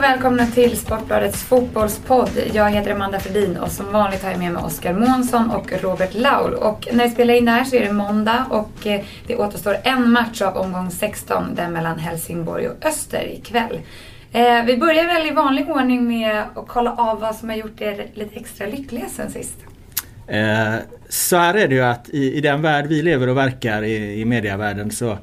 Hej och välkomna till Sportbladets fotbollspodd. Jag heter Amanda Fredin och som vanligt har jag med mig Oskar Månsson och Robert Laul. Och när vi spelar in det här så är det måndag och eh, det återstår en match av omgång 16, den mellan Helsingborg och Öster ikväll. Eh, vi börjar väl i vanlig ordning med att kolla av vad som har gjort er lite extra lyckliga sen sist. Eh, så här är det ju att i, i den värld vi lever och verkar i, i medievärlden så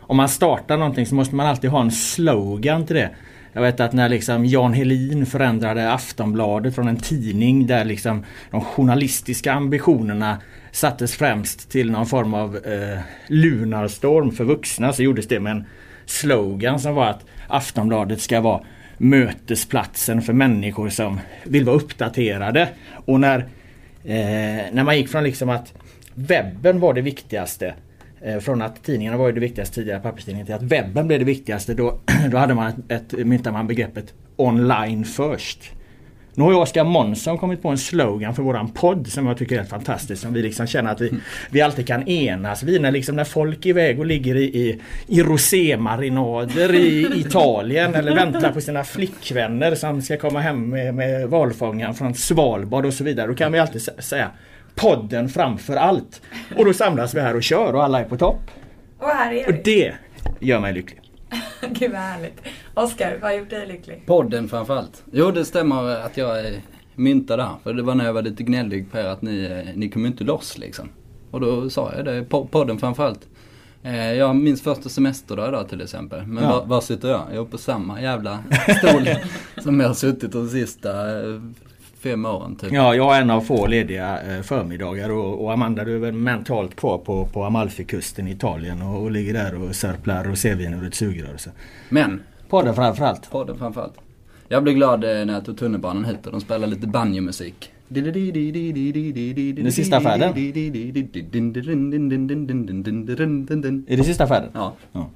om man startar någonting så måste man alltid ha en slogan till det. Jag vet att när liksom Jan Helin förändrade Aftonbladet från en tidning där liksom de journalistiska ambitionerna sattes främst till någon form av eh, lunarstorm för vuxna så gjordes det med en slogan som var att Aftonbladet ska vara mötesplatsen för människor som vill vara uppdaterade. Och när, eh, när man gick från liksom att webben var det viktigaste från att tidningarna var det viktigaste tidigare, papperstidningen, till att webben blev det viktigaste. Då, då hade man ett, ett, myntade man begreppet online först. Nu har ju Oskar Månsson kommit på en slogan för våran podd som jag tycker är helt fantastisk. Som vi liksom känner att vi, vi alltid kan enas vid när, liksom när folk är iväg och ligger i, i, i rosémarinader i Italien eller väntar på sina flickvänner som ska komma hem med, med valfångaren från Svalbard och så vidare. Då kan vi alltid säga podden framför allt. Och då samlas vi här och kör och alla är på topp. Och här är vi. Och det gör mig lycklig. Gud vad härligt. Oskar, vad har gjort dig lycklig? Podden framförallt. Jo det stämmer att jag myntade här. För det var när jag var lite gnällig på er att ni, ni kom inte loss liksom. Och då sa jag det, podden framförallt. Eh, jag minns första semesterdag idag till exempel. Men ja. var, var sitter jag? Jag är på samma jävla stol som jag har suttit de sista eh, fem åren typ. Ja, jag är en av få lediga eh, förmiddagar och, och Amanda du är väl mentalt kvar på, på Amalfikusten i Italien och, och ligger där och sörplar rosévin ur ett sugrör. Så. Men! Podden framförallt. Podden framförallt. Jag blev glad eh, när jag tog tunnelbanan hit och de spelade lite banjomusik. Den sista färden? Är det sista färden? Ja. ja.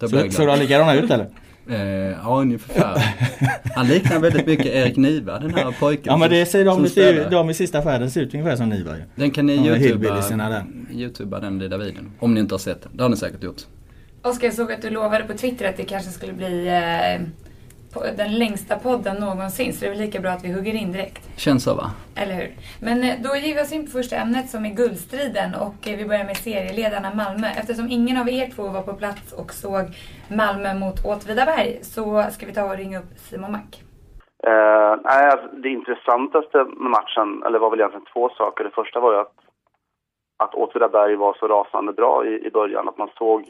Så, såg de likadana ut eller? Eh, ja, ungefär. Han liknar väldigt mycket Erik Niva, den här pojken. Ja, men det ser de, ser, de i sista färden ser ut ungefär som Niva Den kan ni youtuba, youtuba den lilla videon. Om ni inte har sett den. Det har ni säkert gjort. Oskar, jag såg att du lovade på Twitter att det kanske skulle bli eh, den längsta podden någonsin. Så det är väl lika bra att vi hugger in direkt. Känns så va? Eller hur? Men eh, då ger vi oss in på första ämnet som är guldstriden och eh, vi börjar med serieledarna Malmö. Eftersom ingen av er två var på plats och såg Malmö mot Åtvidaberg så ska vi ta och ringa upp Simon Mack. Uh, nej, alltså, det intressantaste med matchen, eller var väl egentligen två saker. Det första var ju att, att Åtvidaberg var så rasande bra i, i början. Att man såg,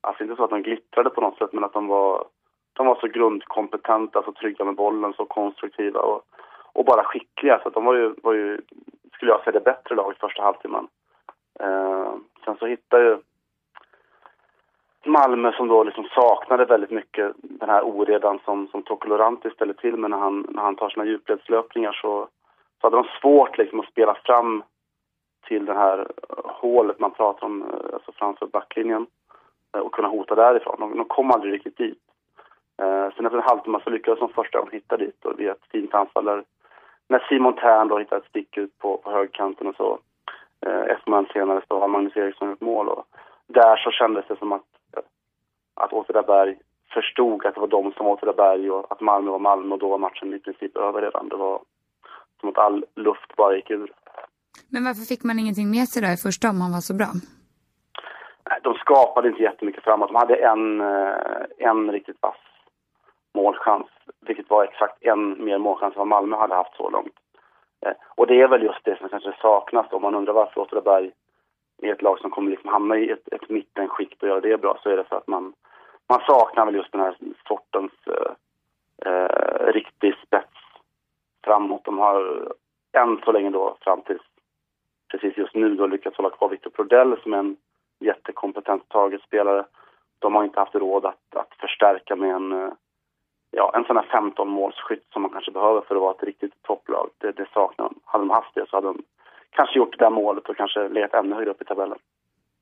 alltså inte så att de glittrade på något sätt, men att de var de var så grundkompetenta, så trygga med bollen, så konstruktiva och, och bara skickliga. Så de var ju, var ju, skulle jag säga, det bättre laget första halvtimmen. Eh, sen så hittade ju Malmö som då liksom saknade väldigt mycket den här oredan som, som Tokoloranti ställer till med när han, när han tar sina djupledslöpningar så, så hade de svårt liksom att spela fram till det här hålet man pratar om, eh, alltså framför backlinjen eh, och kunna hota därifrån. De, de kom aldrig riktigt dit. Eh, sen efter en halvtimme så lyckades de första gången hitta dit och via ett fint anfall när Simon Tern då hittade ett stick ut på, på högkanten och så. Eh, ett moment senare så har Magnus Eriksson gjort mål och där så kändes det som att, att Åtvidaberg förstod att det var de som var Åtvidaberg och att Malmö var Malmö och då var matchen i princip över redan. Det var som att all luft bara gick ur. Men varför fick man ingenting med sig då i första om han var så bra? De skapade inte jättemycket framåt. De hade en, eh, en riktigt vass målchans, vilket var exakt en mer målchans än vad Malmö hade haft så långt. Eh, och det är väl just det som kanske saknas om man undrar varför Åtvidaberg är ett lag som kommer liksom hamna i ett, ett mittenskikt och göra det bra så är det för att man, man saknar väl just den här sortens eh, eh, riktig spets framåt. De har än så länge då fram till precis just nu då lyckats hålla kvar Victor Prodell som är en jättekompetent taget spelare. De har inte haft råd att, att förstärka med en eh, ja, en sån här 15 målsskytt som man kanske behöver för att vara ett riktigt topplag. Det, det saknar de. Hade de haft det så hade de kanske gjort det där målet och kanske legat ännu högre upp i tabellen.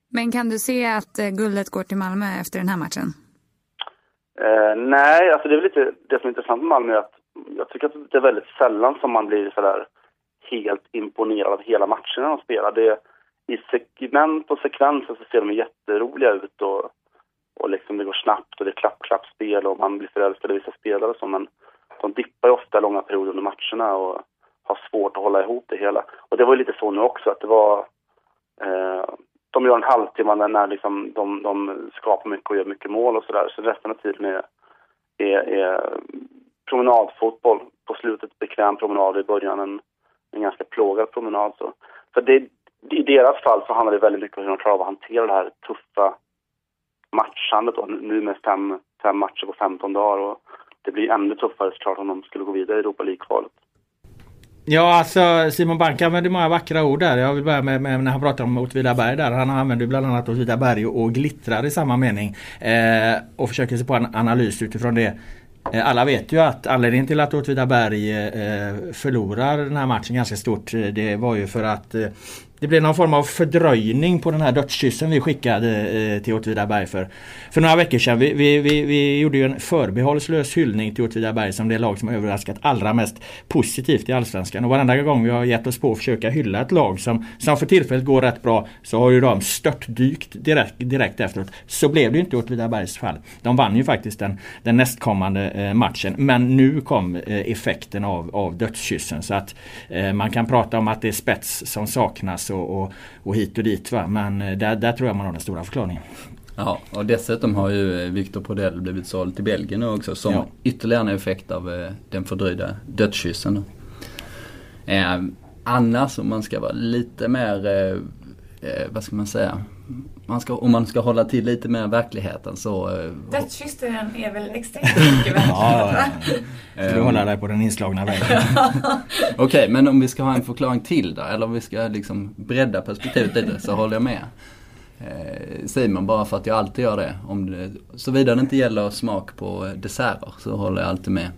Men kan du se att eh, guldet går till Malmö efter den här matchen? Eh, nej, alltså det är lite det som är intressant med Malmö är att jag tycker att det är väldigt sällan som man blir sådär helt imponerad av hela matcherna de spelar. Det, I segment och sekvenser så ser de jätteroliga ut och och liksom det går snabbt och det är klapp-klapp-spel och man blir förälskad i vissa spelare och så, men de dippar ju ofta långa perioder under matcherna och har svårt att hålla ihop det hela. Och det var ju lite så nu också, att det var... Eh, de gör en halvtimme när, när liksom de, de skapar mycket och gör mycket mål och sådär, så resten av tiden är, är, är promenadfotboll. På slutet bekväm promenad, i början en, en ganska plågad promenad. Så. För det, i deras fall så handlar det väldigt mycket om hur de klarar av att hantera det här tuffa matchandet och nu med fem, fem matcher på 15 dagar. Och det blir ännu tuffare såklart om de skulle gå vidare i Europa League-kvalet. Ja alltså Simon Bank använder många vackra ord där. Jag vill börja med, med när han pratar om Åtvidaberg där. Han använder bland annat Åtvidaberg och, och glittrar i samma mening. Eh, och försöker sig på en analys utifrån det. Eh, alla vet ju att anledningen till att Åtvidaberg eh, förlorar den här matchen ganska stort eh, det var ju för att eh, det blev någon form av fördröjning på den här dödskyssen vi skickade eh, till Åtvidaberg för, för några veckor sedan. Vi, vi, vi, vi gjorde ju en förbehållslös hyllning till Åtvidaberg som det lag som har överraskat allra mest positivt i Allsvenskan. Och varenda gång vi har gett oss på att försöka hylla ett lag som, som för tillfället går rätt bra så har ju de störtdykt direkt, direkt efteråt. Så blev det ju inte i Åtvidabergs fall. De vann ju faktiskt den, den nästkommande eh, matchen. Men nu kom eh, effekten av, av dödskyssen. Så att eh, man kan prata om att det är spets som saknas och, och, och hit och dit. Va? Men eh, där, där tror jag man har den stora förklaringen. Ja, och dessutom har ju Victor Podell blivit såld till Belgien nu också som ja. ytterligare en effekt av eh, den fördröjda dödskyssen. Eh, annars om man ska vara lite mer, eh, eh, vad ska man säga, man ska, om man ska hålla till lite mer verkligheten så... Eh, Dödskyssen är väl extremt mycket verklighet? ja, ja. Hålla dig på den inslagna vägen? Okej, okay, men om vi ska ha en förklaring till då, eller om vi ska liksom bredda perspektivet lite, så håller jag med. Eh, Simon, bara för att jag alltid gör det. Om det såvida det inte gäller smak på desserter så håller jag alltid med.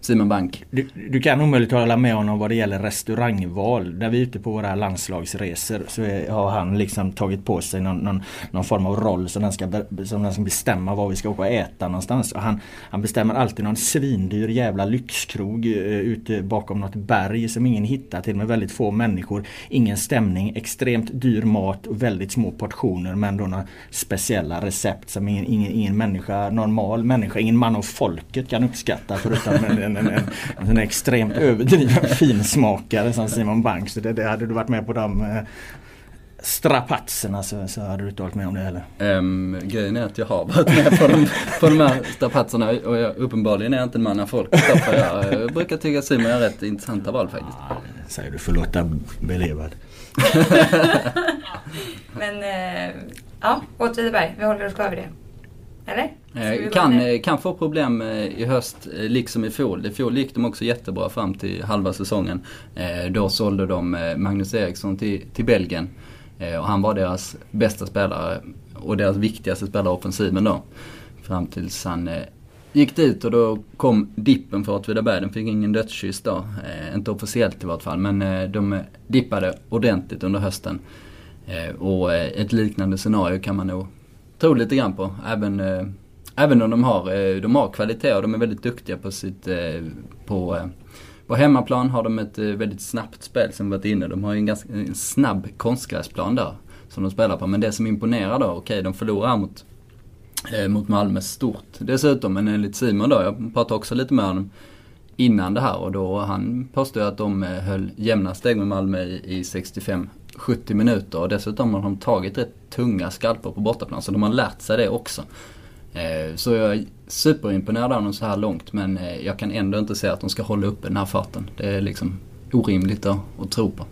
Simon Bank. Du, du, kan omöjligt hålla med honom vad det gäller restaurangval. När vi är ute på våra landslagsresor så är, har han liksom tagit på sig någon, någon, någon form av roll som den, ska, som den ska bestämma var vi ska åka och äta någonstans. Och han, han bestämmer alltid någon svindyr jävla lyxkrog uh, ute bakom något berg som ingen hittar till med väldigt få människor. Ingen stämning, extremt dyr mat och väldigt små portioner men då några speciella recept som ingen, ingen, ingen människa, normal människa, ingen man av folket kan uppskatta förutom en, en, en, en extremt överdriven finsmakare som Simon Bank. Så det, det hade du varit med på de eh, strapatserna så, så hade du inte varit med om det heller. Um, grejen är att jag har varit med på de, på de här strapatserna och jag, uppenbarligen är jag inte en man av folk. För jag, jag brukar tycka att Simon gör rätt intressanta val faktiskt. Ja, säger du för Lotta belevad. Men eh, ja, Åtvidaberg, vi håller oss kvar vid det. Eller? Eh, kan, eh, kan få problem eh, i höst liksom i fjol. I fjol gick de också jättebra fram till halva säsongen. Då sålde de Magnus Eriksson till, till Belgien. Och han var deras bästa spelare och deras viktigaste spelare offensiven då. Fram tills han gick dit och då kom dippen för Åtvidaberg. Den fick ingen dödskyss då. inte officiellt i vart fall men de dippade ordentligt under hösten. Och ett liknande scenario kan man nog Tror lite grann på. Även, eh, även om de har, eh, de har kvalitet och de är väldigt duktiga på sitt, eh, på, eh, på hemmaplan har de ett eh, väldigt snabbt spel som varit inne. De har ju en ganska en snabb konstgräsplan där som de spelar på. Men det som imponerar då, okej okay, de förlorar mot, eh, mot Malmö stort dessutom. Men enligt Simon då, jag pratade också lite med honom innan det här och då han påstod att de eh, höll jämna steg med Malmö i, i 65 70 minuter och dessutom har de tagit rätt tunga skalper på bortaplan så de har lärt sig det också. Eh, så jag är superimponerad av dem så här långt men eh, jag kan ändå inte säga att de ska hålla uppe den här farten. Det är liksom orimligt att, att tro på.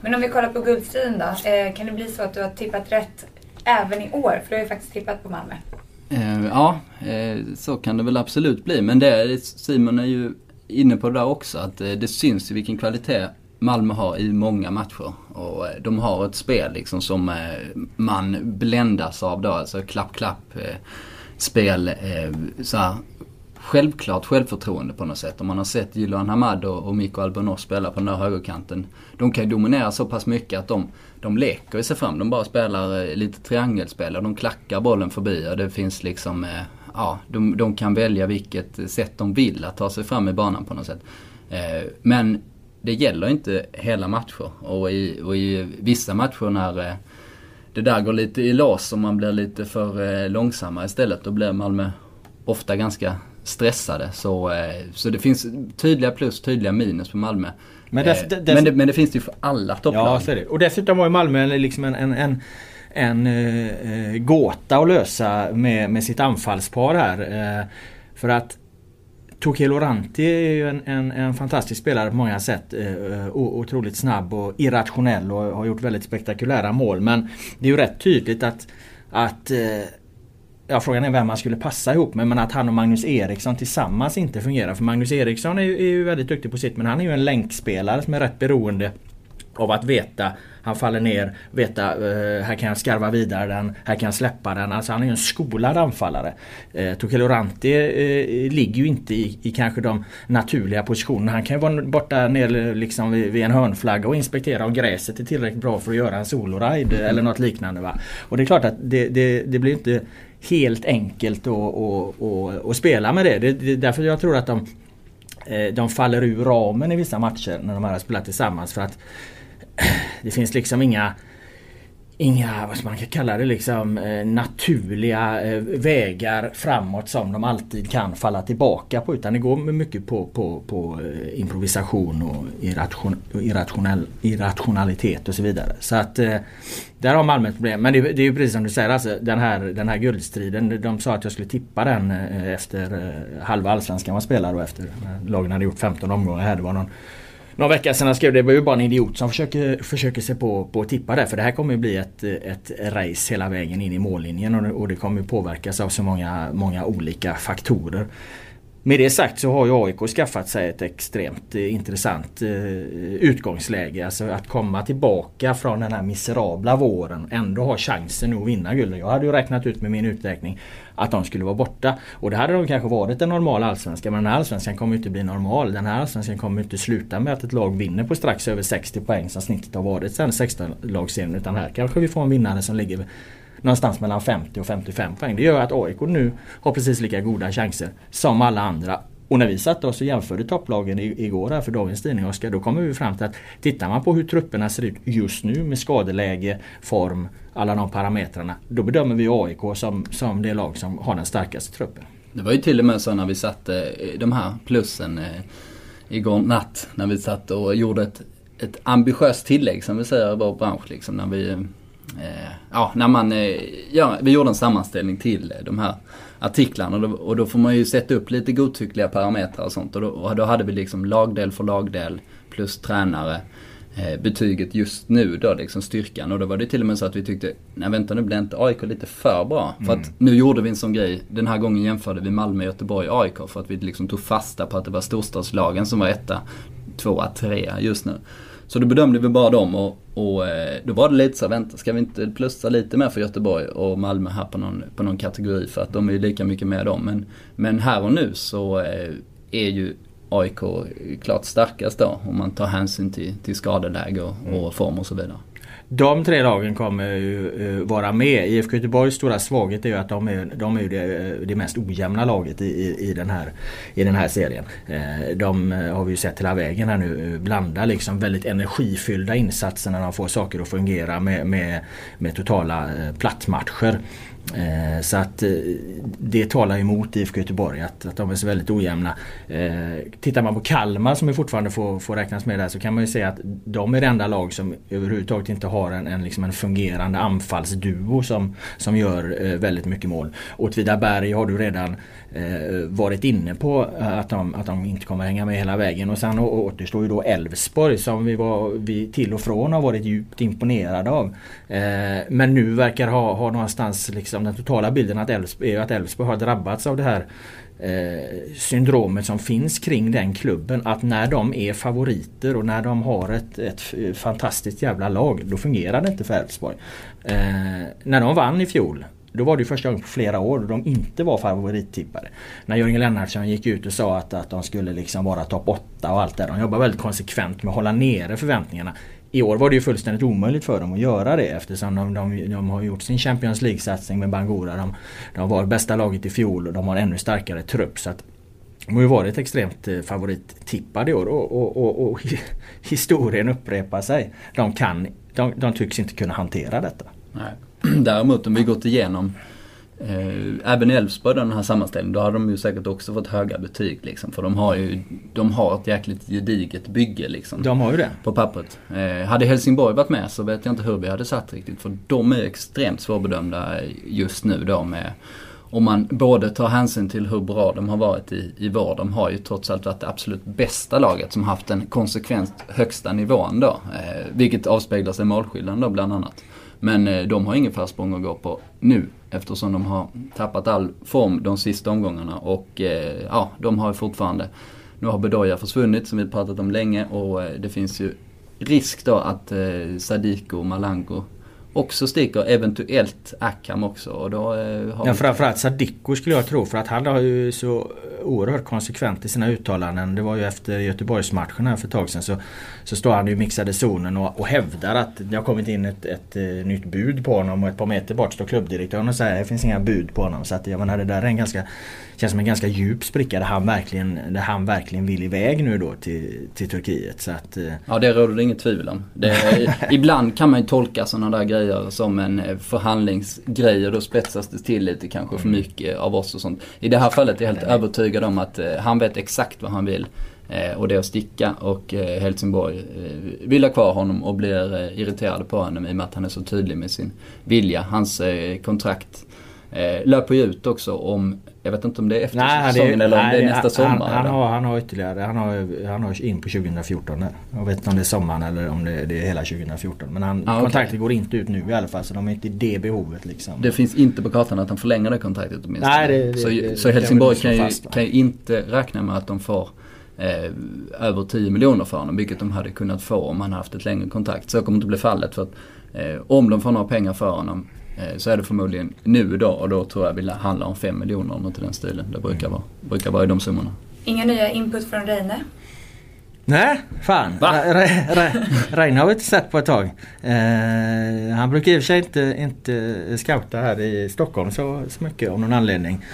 Men om vi kollar på guldstriden då. Eh, kan det bli så att du har tippat rätt även i år? För du har ju faktiskt tippat på Malmö. Ja, så kan det väl absolut bli. Men det, Simon är ju inne på det där också. Att det syns ju vilken kvalitet Malmö har i många matcher. Och eh, de har ett spel liksom som eh, man bländas av då. Alltså klapp-klapp-spel. Eh, så här, självklart självförtroende på något sätt. Om man har sett Gylan Hamad och, och Mikko Albonos spela på den där högerkanten. De kan ju dominera så pass mycket att de, de leker sig fram. De bara spelar lite triangelspel och de klackar bollen förbi och det finns liksom, ja, de, de kan välja vilket sätt de vill att ta sig fram i banan på något sätt. Men det gäller inte hela matcher. Och i, och i vissa matcher när, det där går lite i lås om man blir lite för eh, långsamma istället. Då blir Malmö ofta ganska stressade. Så, eh, så det finns tydliga plus, tydliga minus på Malmö. Men, dess, dess, men, det, men, det, finns det ju för alla topplag. Ja, så är det. Och dessutom var ju Malmö liksom en, en, en en eh, gåta att lösa med, med sitt anfallspar här. Eh, för att Toki Loranti är ju en, en, en, fantastisk spelare på många sätt. Eh, eh otroligt snabb och irrationell och har gjort väldigt spektakulära mål. Men det är ju rätt tydligt att, att eh, Ja, frågan är vem man skulle passa ihop med men att han och Magnus Eriksson tillsammans inte fungerar. För Magnus Eriksson är ju, är ju väldigt duktig på sitt men han är ju en länkspelare som är rätt beroende av att veta han faller ner, veta eh, här kan jag skarva vidare den, här kan jag släppa den. Alltså han är ju en skolad anfallare. Eh, uh, Tokelo Ranti eh, ligger ju inte i, i, kanske de naturliga positionerna. Han kan ju vara borta nere liksom vid, vid en hörnflagga och inspektera om gräset är tillräckligt bra för att göra en soloride mm. eller något liknande. Va? Och det är klart att det, det, det blir inte helt enkelt att spela med det. det. Det är därför jag tror att de de faller ur ramen i vissa matcher när de här har spelat tillsammans. För att det finns liksom inga inga, vad man kan kalla det, liksom eh, naturliga eh, vägar framåt som de alltid kan falla tillbaka på. Utan det går mycket på, på, på eh, improvisation och irration, irrationell, irrationalitet och så vidare. Så att där har Malmö ett problem. Men det, det är ju precis som du säger, alltså, den, här, den här guldstriden. De sa att jag skulle tippa den efter halva allsvenskan var spelare och efter lagen hade gjort 15 omgångar här. Det var någon någon vecka sedan jag skrev det var ju bara en idiot som försöker, försöker sig på, på att tippa där, För det här kommer ju bli ett, ett race hela vägen in i mållinjen och det, och det kommer påverkas av så många, många olika faktorer. Med det sagt så har ju AIK skaffat sig ett extremt eh, intressant eh, utgångsläge. Alltså att komma tillbaka från den här miserabla våren ändå ha chansen att vinna guld. Jag hade ju räknat ut med min uträkning att de skulle vara borta. Och det hade de kanske varit en normal allsvenska. Men den här allsvenskan kommer inte bli normal. Den här allsvenskan kommer inte sluta med att ett lag vinner på strax över 60 poäng som snittet har varit sen 16 lagsserien. Utan här kanske vi får en vinnare som ligger någonstans mellan 50 och 55 poäng. Det gör att AIK nu har precis lika goda chanser som alla andra. Och när vi satte oss och jämförde topplagen igår här för dagens tidning Oskar, då kommer vi fram till att tittar man på hur trupperna ser ut just nu med skadeläge, form, alla de parametrarna. Då bedömer vi AIK som, som det lag som har den starkaste truppen. Det var ju till och med så när vi satte eh, de här plussen eh, igår natt. När vi satt och gjorde ett, ett ambitiöst tillägg som vi säger i vår bransch. Liksom, när vi eh, ja, när man, eh, ja, vi gjorde en sammanställning till de här artiklarna och då, och då får man ju sätta upp lite godtyckliga parametrar och sånt. Och då, och då hade vi liksom lagdel för lagdel plus tränare. Eh, betyget just nu då, liksom styrkan. Och då var det till och med så att vi tyckte, nej vänta nu blir inte AIK lite för bra? Mm. För att nu gjorde vi en sån grej, den här gången jämförde vi Malmö, Göteborg, AIK. För att vi liksom tog fasta på att det var storstadslagen som var etta, tvåa, trea just nu. Så då bedömde vi bara dem och, och eh, då var det lite så här, vänta, ska vi inte plussa lite mer för Göteborg och Malmö här på någon, på någon kategori för att de är ju lika mycket med dem. Men, men här och nu så eh, är ju AIK klart starkast då om man tar hänsyn till, till skadeläge och, och form och så vidare. De tre lagen kommer ju eh, vara med. IFK Göteborgs stora svaghet är ju att de är, de är det, eh, det mest ojämna laget i, i, i, den, här, i den här serien. Eh, de har vi ju sett hela vägen här nu blanda liksom väldigt energifyllda insatser när de får saker att fungera med, med, med totala plattmatcher. Eh, så att eh, det talar emot IFK Göteborg att, att de är så väldigt ojämna. Eh, tittar man på Kalmar som vi fortfarande får, får räknas med där så kan man ju säga att de är det enda lag som överhuvudtaget inte har en, en, liksom en fungerande anfallsduo som, som gör eh, väldigt mycket mål. Åtvidaberg har du redan Eh, varit inne på eh, att de, att de inte kommer hänga med hela vägen. Och sen återstår ju då Elfsborg som vi, var, vi till och från har varit djupt imponerade av. Eh, men nu verkar ha, ha någonstans liksom den totala bilden att Elfsborg, att Elfsborg har drabbats av det här eh, syndromet som finns kring den klubben. Att när de är favoriter och när de har ett, ett fantastiskt jävla lag, då fungerar det inte för Elfsborg. Eh, när de vann i fjol då var det första gången på flera år då de inte var favorittippade. När Jörgen Lennartsson gick ut och sa att, att de skulle liksom vara topp 8 och allt det. De jobbar väldigt konsekvent med att hålla nere förväntningarna. I år var det ju fullständigt omöjligt för dem att göra det eftersom de, de, de har gjort sin Champions League-satsning med Bangura. De, de var bästa laget i fjol och de har ännu starkare trupp. Så att de har ju varit extremt eh, favorittippade i år och, och, och, och historien upprepar sig. De, kan, de, de tycks inte kunna hantera detta. Nej. Däremot om vi gått igenom eh, även Elfsborg den här sammanställningen, då har de ju säkert också fått höga betyg liksom. För de har ju, de har ett jäkligt gediget bygge liksom. De har ju det. På pappret. Eh, hade Helsingborg varit med så vet jag inte hur vi hade satt riktigt. För de är extremt svårbedömda just nu då med om man både tar hänsyn till hur bra de har varit i, i vår. De har ju trots allt varit det absolut bästa laget som haft den konsekvent högsta nivån då. Eh, vilket avspeglar sig i målskillnaden då bland annat. Men eh, de har ingen försprång att gå på nu eftersom de har tappat all form de sista omgångarna och eh, ja, de har fortfarande nu har Bedoya försvunnit som vi pratat om länge och eh, det finns ju risk då att eh, Sadiko Malango också sticker, eventuellt Akam också. Och då, eh, har ja, framförallt Sadiko skulle jag tro för att han har ju så oerhört konsekvent i sina uttalanden. Det var ju efter Göteborgsmatchen här för ett tag sedan så, så står han ju i mixade zonen och, och hävdar att det har kommit in ett, ett, ett eh, nytt bud på honom och ett par meter bort står klubbdirektören och säger att det finns inga bud på honom. Så att jag menar det där är en ganska Känns som en ganska djup spricka där han verkligen, där han verkligen vill iväg nu då till, till Turkiet. Så att, eh, ja det råder det inget tvivel om. Det, ibland kan man ju tolka sådana där grejer som en eh, förhandlingsgrej och då spetsas det till lite kanske för mm. mycket av oss och sånt. I det här fallet är jag helt övertygad om att eh, han vet exakt vad han vill. och det är att sticka och Helsingborg vill ha kvar honom och blir irriterade på honom i och med att han är så tydlig med sin vilja. Hans kontrakt eh, löper ju ut också om, jag vet inte om det är efter nej, säsongen det, eller om nej, det är nästa sommar. Han, han, har, han har ytterligare, han har, han har in på 2014 Jag vet inte om det är sommaren eller om det, det är hela 2014. Men han, ah, kontraktet okay. går inte ut nu i alla fall så de är inte i det behovet liksom. Det finns inte på kartan att han förlänger det kontraktet åtminstone. Nej, det, det, så, det, så Helsingborg kan ju, kan ju inte räkna med att de får eh, över 10 miljoner för honom. Vilket de hade kunnat få om han haft ett längre kontrakt. Så kommer inte bli fallet. för att eh, Om de får några pengar för honom så är det förmodligen nu då och då tror jag det handlar om 5 miljoner eller något i den stilen. Det brukar vara, brukar vara i de summorna. Inga nya input från Reine? Nej, fan. Re, re, Reine har vi inte sett på ett tag. Eh, han brukar i och för sig inte, inte scouta här i Stockholm så, så mycket av någon anledning.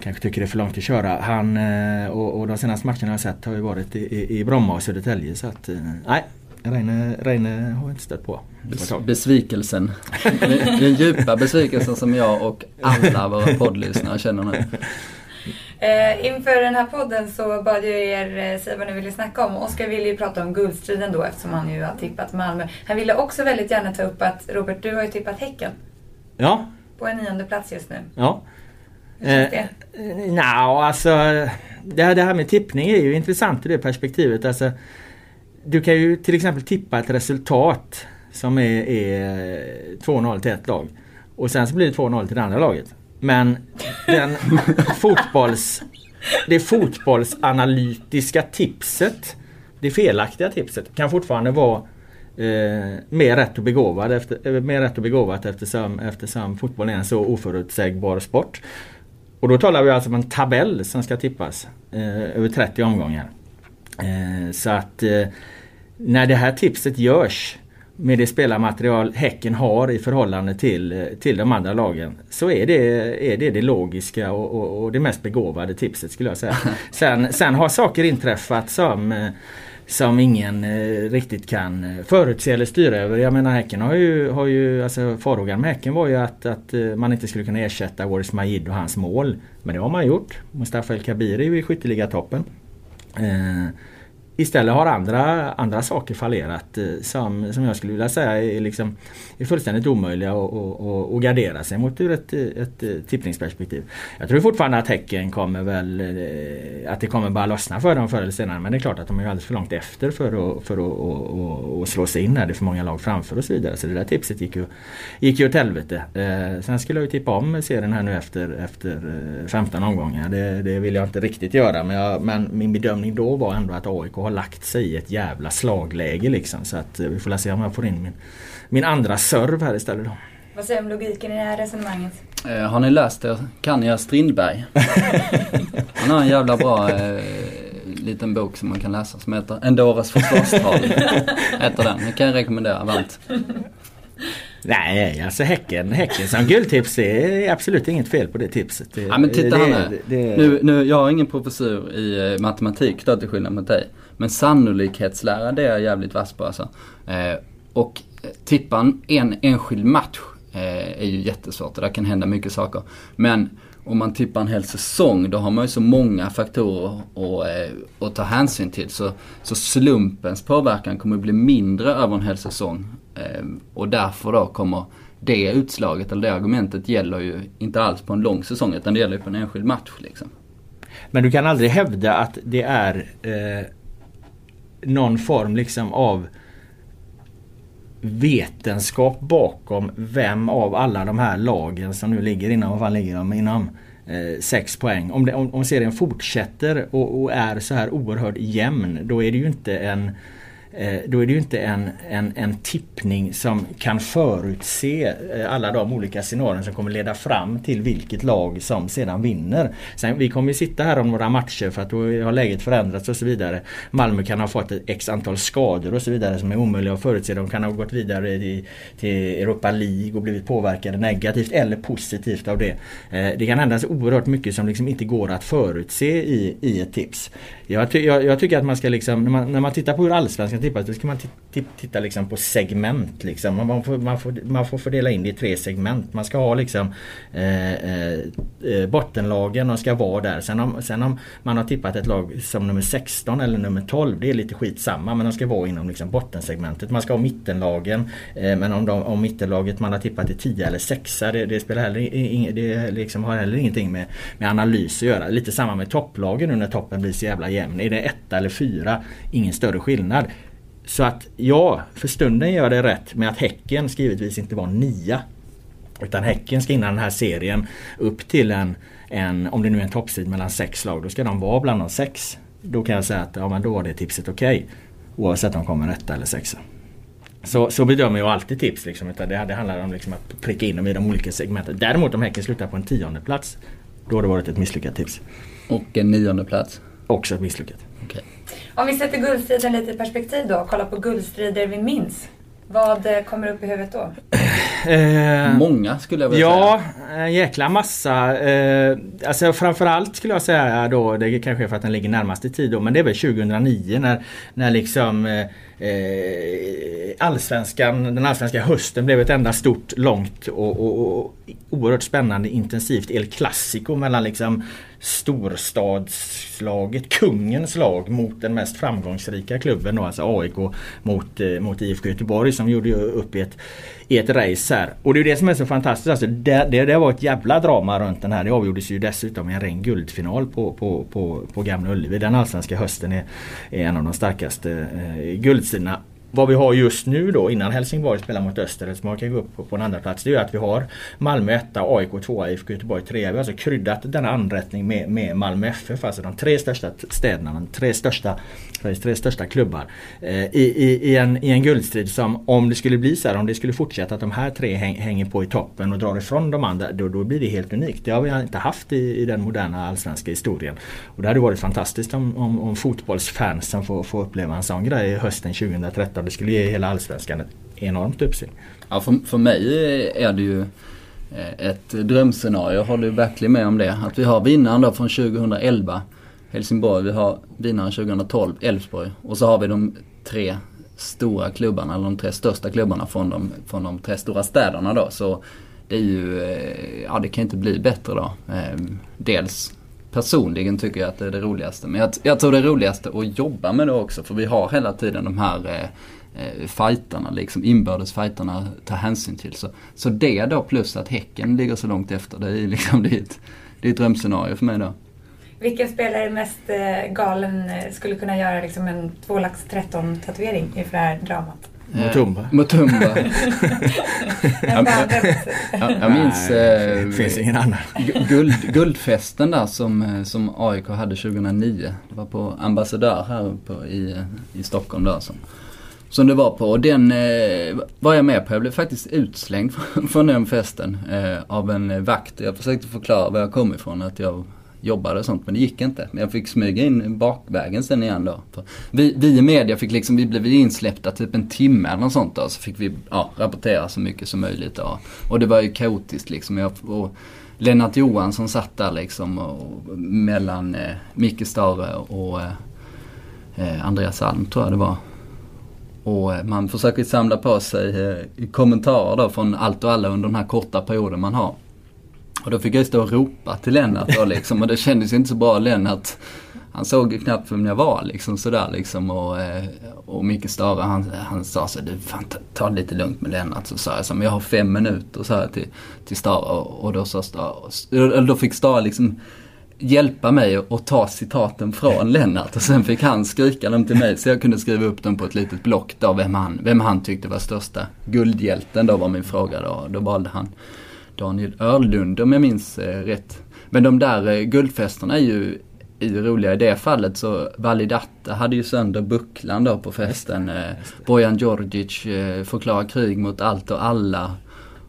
Kanske tycker det är för långt att köra. Han, eh, och, och de senaste matcherna jag har sett har ju varit i, i, i Bromma och Södertälje. Så att, eh, nej, Reine, Reine har jag inte stött på. Bes, besvikelsen. Den djupa besvikelsen som jag och alla våra poddlyssnare känner nu. Eh, inför den här podden så bad jag er eh, säga vad ni ville snacka om. Oskar ville ju prata om guldstriden då eftersom han ju har tippat Malmö. Han ville också väldigt gärna ta upp att Robert, du har ju tippat Häcken. Ja. På en nionde plats just nu. Ja. Hur känns det? Eh, Nja, alltså det här, det här med tippning är ju intressant i det perspektivet. Alltså, du kan ju till exempel tippa ett resultat som är, är 2-0 till ett lag. Och sen så blir det 2-0 till det andra laget. Men den fotbolls, det fotbollsanalytiska tipset, det felaktiga tipset, kan fortfarande vara eh, mer, rätt och begåvad efter, eh, mer rätt och begåvat eftersom, eftersom fotboll är en så oförutsägbar sport. Och då talar vi alltså om en tabell som ska tippas eh, över 30 omgångar. Eh, så att eh, när det här tipset görs med det spelarmaterial Häcken har i förhållande till, eh, till de andra lagen så är det är det, det logiska och, och, och det mest begåvade tipset skulle jag säga. Sen, sen har saker inträffat som som ingen eh, riktigt kan förutse eller styra över. Jag menar Häcken har ju, har ju alltså farhågan med Häcken var ju att, att man inte skulle kunna ersätta Waris Majid och hans mål. Men det har man gjort. Mustafa El Kabiri i skytteligatoppen. Eh, Istället har andra, andra saker fallerat eh, som, som jag skulle vilja säga är, liksom, är fullständigt omöjliga att, gardera sig mot ur ett, ett, eh, tippningsperspektiv. Jag tror fortfarande att Häcken kommer väl eh, att det kommer bara lossna för dem förr eller senare men det är klart att de är alldeles för långt efter för att, för att och, slå sig in här. Det är för många lag framför och så vidare. Så det där tipset gick ju, gick ju åt helvete. Sen skulle jag ju tippa om serien här nu efter, efter 15 omgångar. Det, det vill jag inte riktigt göra men, jag, men min bedömning då var ändå att AIK har lagt sig i ett jävla slagläge liksom. Så att eh, vi får se om jag får in min, min andra serv här istället då. Vad säger du om logiken i det här resonemanget? Eh, har ni läst det? Kanja Strindberg? Han har en jävla bra eh, liten bok som man kan läsa som heter Endoras försvarstal. heter den. Det kan jag rekommendera varmt. Nej, alltså Häcken, häcken som guldtips det är absolut inget fel på det tipset. Det, ja, men titta det, här nu. Nu, nu. Jag har ingen professur i eh, matematik då till skillnad mot dig. Men sannolikhetslära det är jag jävligt vass på alltså. Eh, och tippa en enskild match eh, är ju jättesvårt och där kan hända mycket saker. Men om man tippar en hel säsong då har man ju så många faktorer att, eh, att ta hänsyn till. Så, så slumpens påverkan kommer att bli mindre över en hel säsong. Eh, och därför då kommer det utslaget, eller det argumentet gäller ju inte alls på en lång säsong utan det gäller ju på en enskild match. Liksom. Men du kan aldrig hävda att det är eh, någon form liksom av vetenskap bakom vem av alla de här lagen som nu ligger inom, vad fan ligger de inom? Eh, sex poäng. Om, det, om, om serien fortsätter och, och, är så här oerhört jämn då är det ju inte en Eh, Eh, då är det ju inte en, en, en tippning som kan förutse eh, alla de olika scenarion som kommer leda fram till vilket lag som sedan vinner. Sen, vi kommer ju sitta här om några matcher för att då har läget förändrats och så vidare. Malmö kan ha fått ett x antal skador och så vidare som är omöjliga att förutse. De kan ha gått vidare i, till Europa League och blivit påverkade negativt eller positivt av det. Eh, det kan hända så oerhört mycket som liksom inte går att förutse i, i ett tips. Jag, ty jag, jag, tycker att man ska liksom, när man, när man tittar på hur allsvenskan tippas, då ska man titta liksom på segment. Liksom. Man, får, man, får, man får fördela in det i tre segment. Man ska ha liksom eh, eh, eh bottenlagen, de ska vara där. Sen om, sen om man har tippat ett lag som nummer 16 eller nummer 12, det är lite skitsamma. Men de ska vara inom liksom bottensegmentet. Man ska ha mittenlagen. Eh, men om, de, om mittenlaget man har tippat är 10 eller 6 det, det spelar heller, in, det liksom har heller ingenting med, med analys att göra. Lite samma med topplagen nu när toppen blir så jävla jämn. Är det 1 eller 4. Ingen större skillnad. Så att ja, för stunden gör det rätt med att Häcken skrivetvis inte var nia. Utan Häcken ska innan den här serien upp till en, en om det nu är en toppstrid mellan sex lag, då ska de vara bland de sex. Då kan jag säga att ja, men då var det tipset okej. Okay, oavsett om de kommer etta eller sexa. Så, så bedömer jag alltid tips. Liksom, utan det, det handlar om liksom att pricka in dem i de olika segmenten. Däremot om Häcken slutar på en tionde plats Då har det varit ett misslyckat tips. Och en nionde plats? Också misslyckat. Om vi sätter guldstriden lite i perspektiv då och kollar på guldstrider vi minns. Vad eh, kommer upp i huvudet då? Eh, Många skulle jag vilja ja, säga. Ja, en jäkla massa. Eh, alltså framförallt skulle jag säga då, det kanske är för att den ligger närmast i tid då, men det är väl 2009 när, när liksom eh, Eh, allsvenskan, den allsvenska hösten blev ett enda stort, långt och, och, och oerhört spännande intensivt El Clasico mellan liksom storstadslaget, kungens lag mot den mest framgångsrika klubben då, alltså AIK mot, eh, mot IFK Göteborg som gjorde upp i ett, i ett race här. Och det är det som är så fantastiskt. Alltså, det, det, det var ett jävla drama runt den här. Det avgjordes ju dessutom i en ren guldfinal på, på, på, på Gamla Ullevi. Den allsvenska hösten är, är en av de starkaste eh, guldsidorna vad vi har just nu då innan Helsingborg spelar mot Öster, som man kan gå upp på, på en andra plats det är att vi har Malmö 1, AIK 2, IFK Göteborg 3. Vi har alltså kryddat denna anrättning med, med Malmö FF, alltså de tre största städerna, de tre största, Sveriges tre största klubbar. Eh, i, i, i, en, I en guldstrid som om det skulle bli så här, om det skulle fortsätta att de här tre häng, hänger på i toppen och drar ifrån de andra, då, då blir det helt unikt. Det har vi inte haft i, i den moderna allsvenska historien. Och det hade varit fantastiskt om, om, om fotbollsfansen får, får uppleva en sån grej hösten 2013 det skulle ge hela allsvenskan ett enormt uppsving. Ja, för, för mig är det ju eh, ett drömscenario. Jag håller ju verkligen med om det. Att vi har vinnaren då från 2011 Helsingborg, vi har vinnaren 2012 Elfsborg och så har vi de tre stora klubbarna, eller de tre största klubbarna från de, från de tre stora städerna då. Så det är ju, eh, ja det kan inte bli bättre då. Ehm, dels personligen tycker jag att det är det roligaste. Men jag, jag tror det är roligaste att jobba med det också för vi har hela tiden de här eh, eh, fighterna, liksom inbördes fighterna att ta hänsyn till. Så, så det då plus att Häcken ligger så långt efter, det är liksom det är ett, det är ett drömscenario för mig då. Vilken spelare mest eh, galen eh, skulle kunna göra liksom en 2 lax 13 tatuering inför det här dramat? Mutumba. Mutumba. jag, jag, jag minns eh, finns ingen annan. Guld, guldfesten där som, eh, som AIK hade 2009. Det var på Ambassadör här på, i, i Stockholm där som, som det var på. Och den eh, var jag med på. Jag blev faktiskt utslängd från, från den festen eh, av en vakt. Jag försökte förklara var jag kom ifrån. Att jag jobbade och sånt men det gick inte. Men jag fick smyga in bakvägen sen igen då. Vi, vi i media fick liksom, vi blev insläppta typ en timme eller något sånt då. Så fick vi ja, rapportera så mycket som möjligt då. Och det var ju kaotiskt liksom. Jag, och Lennart Johansson satt där liksom och, mellan eh, Micke Stare och eh, eh Andreas Alm tror jag det var. Och eh, man försöker samla på sig eh, kommentarer då från allt och alla under den här korta perioden man har. Och då fick jag stå och ropa till Lennart då liksom och det kändes inte så bra. Lennart, han såg ju knappt vem jag var liksom sådär liksom. Och, eh, och Micke Stare han, han sa så du fan ta, ta det lite lugnt med Lennart. Så sa jag så men jag har fem minuter så här till, till Stare. Och, och då sa Stare, då fick Stare liksom hjälpa mig att ta citaten från Lennart och sen fick han skrika dem till mig så jag kunde skriva upp dem på ett litet block då vem han, vem han tyckte var största guldhjälten då var min fråga då. Då valde han Daniel Örlund om jag minns eh, rätt. Men de där eh, guldfesterna är ju roliga i det fallet så Validatta hade ju sönder bucklan då på festen. Eh, Bojan Djordjic förklarar krig mot allt och alla.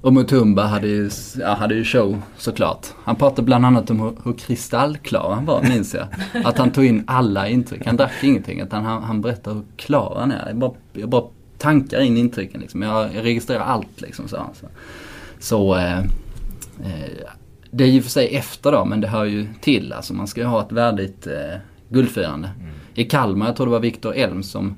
Och Mutumba hade ju, ja, hade ju show såklart. Han pratade bland annat om hur, hur kristallklar han var, minns jag. Att han tog in alla intryck. Han drack ingenting. Utan han, han berättade hur klar han är. Jag bara, jag bara tankar in intrycken liksom. Jag, jag registrerar allt liksom, så. Så, så eh, eh, det är ju för sig efter då, men det hör ju till. Alltså man ska ju ha ett värdigt eh, guldfirande. Mm. I Kalmar, jag tror det var Viktor Elm som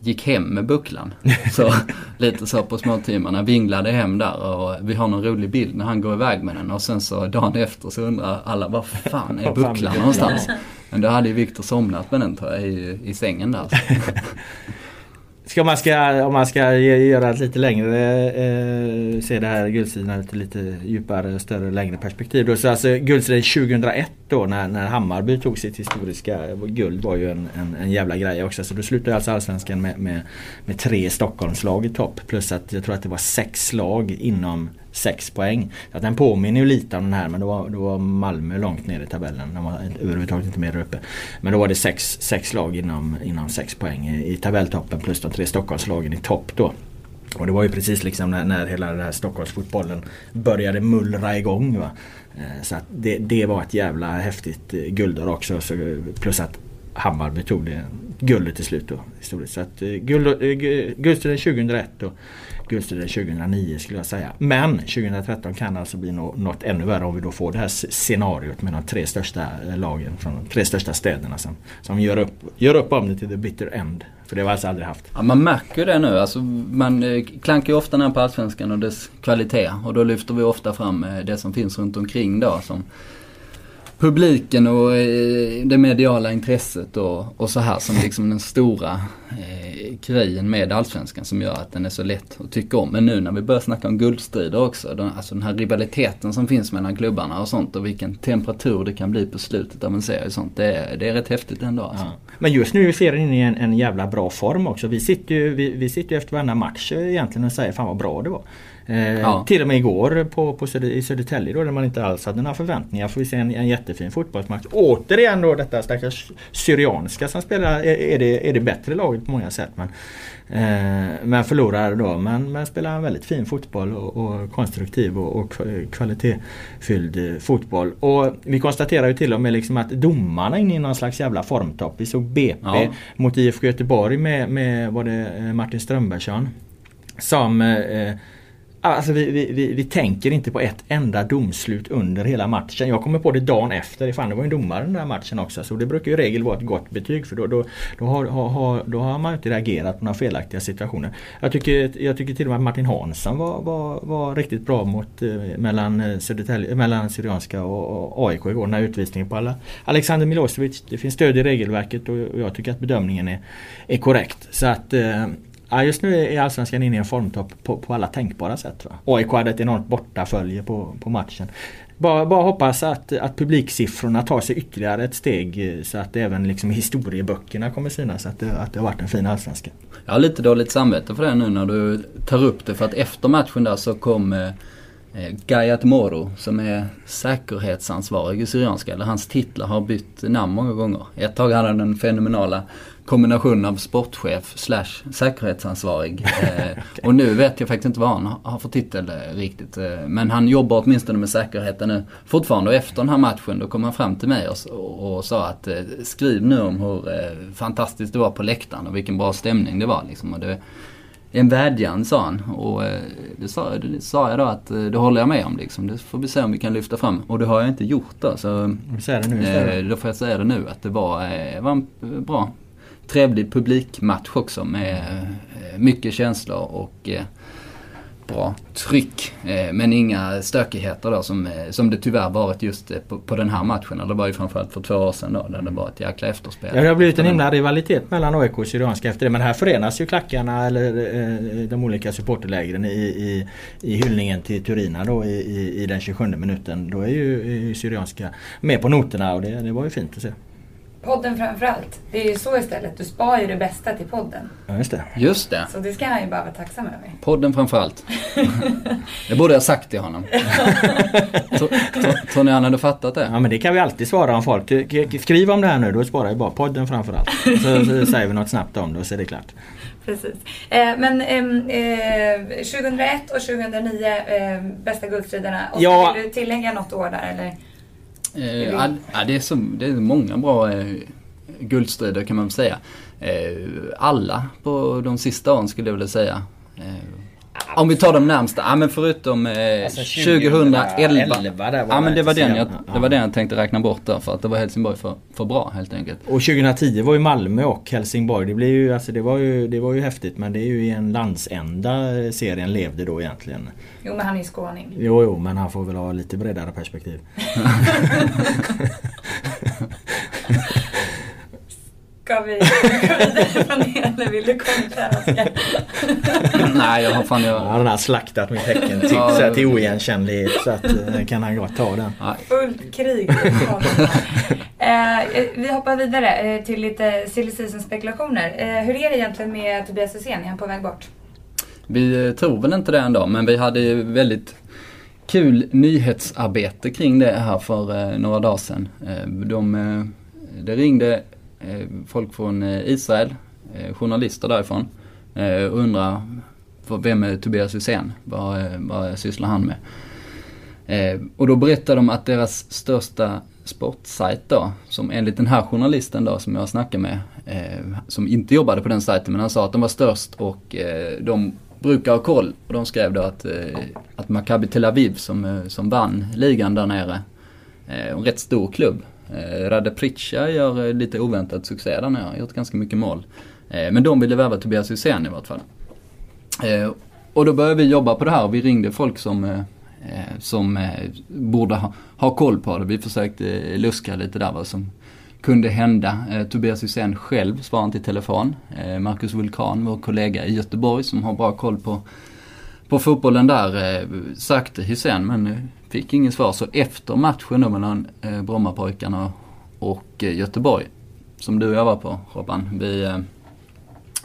gick hem med bucklan. Så lite så på småtimmarna, vinglade hem där och vi har någon rolig bild när han går iväg med den och sen så dagen efter så undrar alla var fan är bucklan någonstans? Men då hade ju Viktor somnat med den tror jag i, i sängen där. Ska man ska, om man ska göra ett lite längre, eh, se det här guldstriden lite, lite djupare, större, längre perspektiv. Då. Så alltså guldstriden 2001 då när, när Hammarby tog sitt historiska guld var ju en, en, en jävla grej också. Så då slutade alltså Allsvenskan med, med, med tre Stockholmslag i topp. Plus att jag tror att det var sex lag inom 6 poäng. Så att den påminner ju lite om den här men då var, då var Malmö långt ner i tabellen. De var överhuvudtaget inte mer uppe. Men då var det sex, sex lag inom, inom 6 poäng i, i tabelltoppen plus de tre Stockholmslagen i topp då. Och det var ju precis liksom när, när hela den här Stockholmsfotbollen började mullra igång. Va? Eh, så att det, det var ett jävla häftigt eh, guldår också. Så, plus att Hammarby tog det guldet till slut då. Historiskt. Så att eh, guld, eh, guldstriden 2001 och Guldstriden 2009 skulle jag säga. Men 2013 kan alltså bli något ännu värre om vi då får det här scenariot med de tre största eh, lagen från de tre största städerna som, som gör, upp, gör upp om det till the bitter end. För det har vi alltså aldrig haft. Ja, man märker det nu. Alltså, man eh, klankar ju ofta ner på Allsvenskan och dess kvalitet. Och då lyfter vi ofta fram eh, det som finns runt omkring då. Som publiken och eh, det mediala intresset och, och så här som liksom den stora eh, grejen med Allsvenskan som gör att den är så lätt att tycka om. Men nu när vi börjar snacka om guldstrider också, den, alltså den här rivaliteten som finns mellan klubbarna och sånt och vilken temperatur det kan bli på slutet av en serie och sånt. Det är, det är rätt häftigt ändå. Alltså. Ja. Men just nu är serien inne i en, en jävla bra form också. Vi sitter ju vi, vi sitter efter varenda match egentligen och säger fan vad bra det var. Eh, ja. Till och med igår på, på Söder, i Södertälje då där man inte alls hade några förväntningar får vi se en, en jättefin fotbollsmatch. Återigen då detta stackars Syrianska som spelar är, är, det, är det bättre laget på många sätt. Men, eh, men förlorar då. Men, men spelar en väldigt fin fotboll och, och konstruktiv och, och kvalitetsfylld fotboll. Och vi konstaterar ju till och med liksom att domarna är inne i någon slags jävla formtopp. Vi såg BP ja. mot IFK Göteborg med, med var det eh, Martin Strömbergsson. Som eh, Alltså vi, vi, vi, tänker inte på ett enda domslut under hela matchen. Jag kommer på det dagen efter. Fan, det var ju domare den där matchen också. Så det brukar ju i regel vara ett gott betyg för då, då, då, har, har, då har man inte reagerat på några felaktiga situationer. Jag tycker, jag tycker till och med att Martin Hansson var, var, var riktigt bra mot, eh, mellan, eh, mellan Syrianska och, och AIK igår. Den här utvisningen på alla. Alexander Milosevic. Det finns stöd i regelverket och jag tycker att bedömningen är, är korrekt. Så att eh, Ja, just nu är Allsvenskan inne i en formtopp på, på alla tänkbara sätt. Va? AIK hade ett enormt bortafölje på, på matchen. Bara, bara hoppas att, att publiksiffrorna tar sig ytterligare ett steg eh, så att även liksom historieböckerna kommer synas att det, att det har varit en fin allsvenska. Jag har lite dåligt samvete för det nu när du tar upp det för att efter matchen där så kom eh, eh Gayat Moro som är säkerhetsansvarig i Syrianska. Eller hans titlar har bytt namn många gånger. Ett tag hade han den fenomenala kombination av sportchef slash säkerhetsansvarig. Eh, och nu vet jag faktiskt inte vad han har för titel eh, riktigt. Eh, men han jobbar åtminstone med säkerheten nu fortfarande. Och efter den här matchen då kom han fram till mig och, och, sa att skriv nu om hur fantastiskt det var på läktaren och vilken bra stämning det var. Liksom. Och det, en vädjan sa han och det sa, det sa jag då att det håller jag med om liksom. Det får vi se om vi kan lyfta fram. Och det har jag inte gjort då. Så, det nu Då får jag säga det nu att det var, var en bra trevlig publikmatch också med eh, mycket känslor och eh, bra tryck. Eh, men inga stökigheter då som, som det tyvärr varit just på, på den här matchen. Det var ju framförallt för två år sedan då där det var ett jäkla efterspel. Ja, det har blivit en himla rivalitet mellan AIK och Syrianska efter det. Men här förenas ju klackarna eller de olika supporterlägren i, i, i hyllningen till Turina då i, i, i den 27 minuten. Då är ju Syrianska med på noterna och det, det var ju fint att se. Podden framförallt. Det är ju så istället. Du spar ju det bästa till podden. Ja, just det. Just det. Så det ska han ju bara vara tacksam över. Podden framförallt. det borde jag sagt till honom. Tror ni han hade fattat det? Ja men det kan vi alltid svara om folk. Skriv om det här nu, då sparar jag bara podden framförallt. Så, så säger vi något snabbt om det och så är det klart. Precis. Eh, men eh, 2001 och 2009, eh, bästa guldstriderna. Och ja. Vill du tillägga något år där eller? Eh, ja, det, är så, det är många bra eh, guldstrider kan man väl säga. Eh, alla på de sista åren skulle jag vilja säga. Eh, om vi tar de närmsta, ja men förutom eh, alltså 2011. 2011 där var ja men det var, den jag, det var den jag tänkte räkna bort där för att det var Helsingborg för, för bra helt enkelt. Och 2010 var ju Malmö och Helsingborg. Det, blev ju, alltså det, var ju, det var ju häftigt men det är ju i en landsända serien levde då egentligen. Jo men han är ju skåning. Jo jo men han får väl ha lite bredare perspektiv. Ska vi gå vidare från det eller vill du kommentera Nej jag har fan jag... Han har slaktat mitt tecken till, ja, till oigenkännlighet så att eh, kan han gott ta den. Fullt krig. eh, vi hoppar vidare eh, till lite silly season spekulationer. Eh, hur är det egentligen med Tobias Hysén? Är han på väg bort? Vi eh, tror väl inte det ändå men vi hade ju väldigt kul nyhetsarbete kring det här för eh, några dagar sedan. De, det ringde Eh, folk från eh, Israel, eh, journalister därifrån, och undrar vem är Tobias Hysén? Vad, vad sysslar han med? Och då berättade de att deras största sportsajt då, som enligt den här journalisten då som jag snackade med, som inte jobbade på den sajten, men han sa att de var störst och de brukar ha koll. Och de skrev då att, eh, att Maccabi Tel Aviv som, som vann ligan där nere, en rätt stor klubb. Eh, Rade Pritcha gör eh, lite oväntat succé där nere, har gjort ganska mycket mål. Eh, men de ville värva Tobias Hysén i vart fall. Och då började vi jobba på det här och vi ringde folk som, som borde ha, ha koll på det. Vi försökte luska lite där vad som kunde hända. Tobias Hysén själv svarade inte i telefon. Marcus Vulkan, vår kollega i Göteborg som har bra koll på, på fotbollen där, eh, sökte Hysén men eh, fick inget svar. Så efter matchen då mellan eh, Brommapojkarna och eh, Göteborg, som du och jag var på Robban, vi, eh,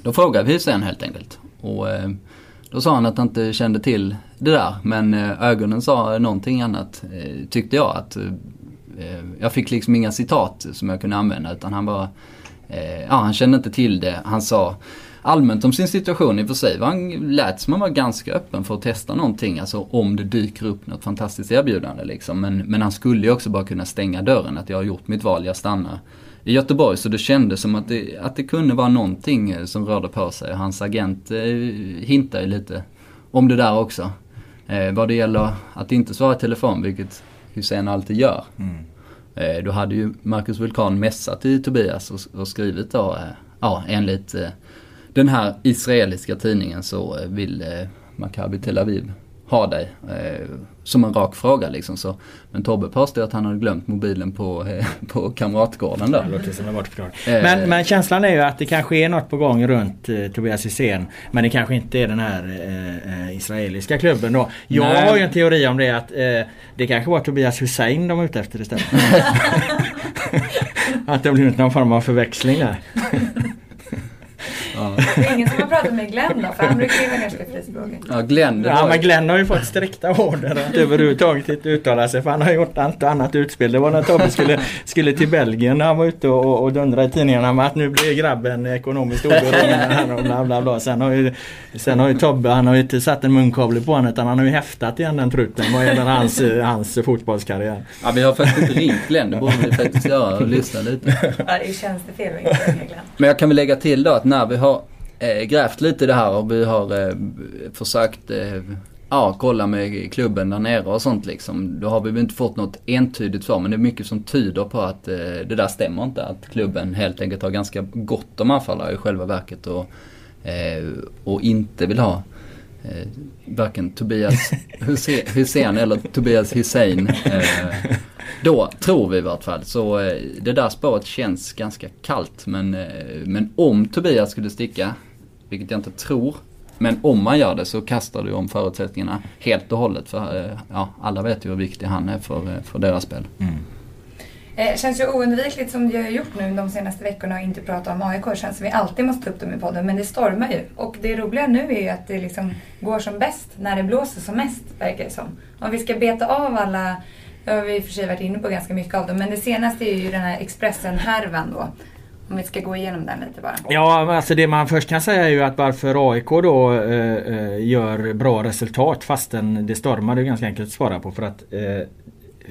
då frågade vi Hysén helt enkelt. Och eh, då sa han att han inte kände till det där men eh, ögonen sa någonting annat eh, tyckte jag. att eh, eh, jag fick liksom inga citat som jag kunde använda utan han var, eh, ja han kände inte till det. Han sa allmänt om sin situation i och för sig. Han lät som han var ganska öppen för att testa någonting. Alltså om det dyker upp något fantastiskt erbjudande liksom. Men, men han skulle ju också bara kunna stänga dörren. Att jag har gjort mitt val, jag stannar i Göteborg. Så det kändes som att det, att det kunde vara någonting eh, som rörde på sig. Hans agent eh, hintar ju lite om det där också. Eh, vad det gäller att inte svara i telefon, vilket Hussein alltid gör. Mm. Eh, då hade ju Marcus Vulkan mässat till Tobias och, och skrivit då, eh, ja enligt eh, den här israeliska tidningen så vill Maccabi Tel Aviv ha dig? Eh, som en rak fråga liksom. Så, men Tobbe påstår att han hade glömt mobilen på, eh, på Kamratgården då. Eh, men, men känslan är ju att det kanske är något på gång runt eh, Tobias Hysén. Men det kanske inte är den här eh, israeliska klubben då. Jag Nej. har ju en teori om det att eh, det kanske var Tobias Hussein de var ute efter istället. att det har blivit någon form av förväxling där. Ja. Det är ingen som har pratat med Glenn då? För han brukar ju vara ganska frispråkig. Ja, Glenn. Ja, var... men Glenn har ju fått strikta order att överhuvudtaget inte uttala sig. För han har gjort allt annat utspel. Det var när Tobbe skulle, skulle till Belgien när han var ute och, och dundrade i tidningarna med att nu blir grabben ekonomiskt oberoende. bla, bla, bla. Sen har ju, sen har ju Tobbe, han har ju inte satt en munkavle på honom utan han har ju häftat igen den trutten vad gäller hans, hans fotbollskarriär. Ja, vi har faktiskt inte ringt Glenn. Det borde vi faktiskt göra och lyssna lite. Ja, det är tjänstefel att inte ringa Glenn. Men jag kan väl lägga till då att när vi har eh, grävt lite i det här och vi har eh, försökt eh, ja, kolla med klubben där nere och sånt liksom. Då har vi väl inte fått något entydigt svar men det är mycket som tyder på att eh, det där stämmer inte. Att klubben helt enkelt har ganska gott om anfallare i själva verket och, eh, och inte vill ha eh, varken Tobias Hussein eller Tobias Hussein. Eh, då, tror vi i vart fall. Så eh, det där spåret känns ganska kallt. Men, eh, men om Tobias skulle sticka, vilket jag inte tror, men om man gör det så kastar du om förutsättningarna helt och hållet. För eh, ja, alla vet ju hur viktig han är för, för deras spel. Mm. Eh, känns ju oundvikligt som jag har gjort nu de senaste veckorna och inte prata om AIK. Det känns som vi alltid måste ta upp dem i podden. Men det stormar ju. Och det roliga nu är ju att det liksom går som bäst när det blåser som mest, verkar det som. Om vi ska beta av alla, det har vi i och för sig varit inne på ganska mycket av dem, men det senaste är ju den här Expressen-härvan då. Om vi ska gå igenom den lite bara. Ja, alltså det man först kan säga är ju att varför AIK då eh, eh, gör bra resultat fastän det stormar, det är ganska enkelt att svara på. För att eh,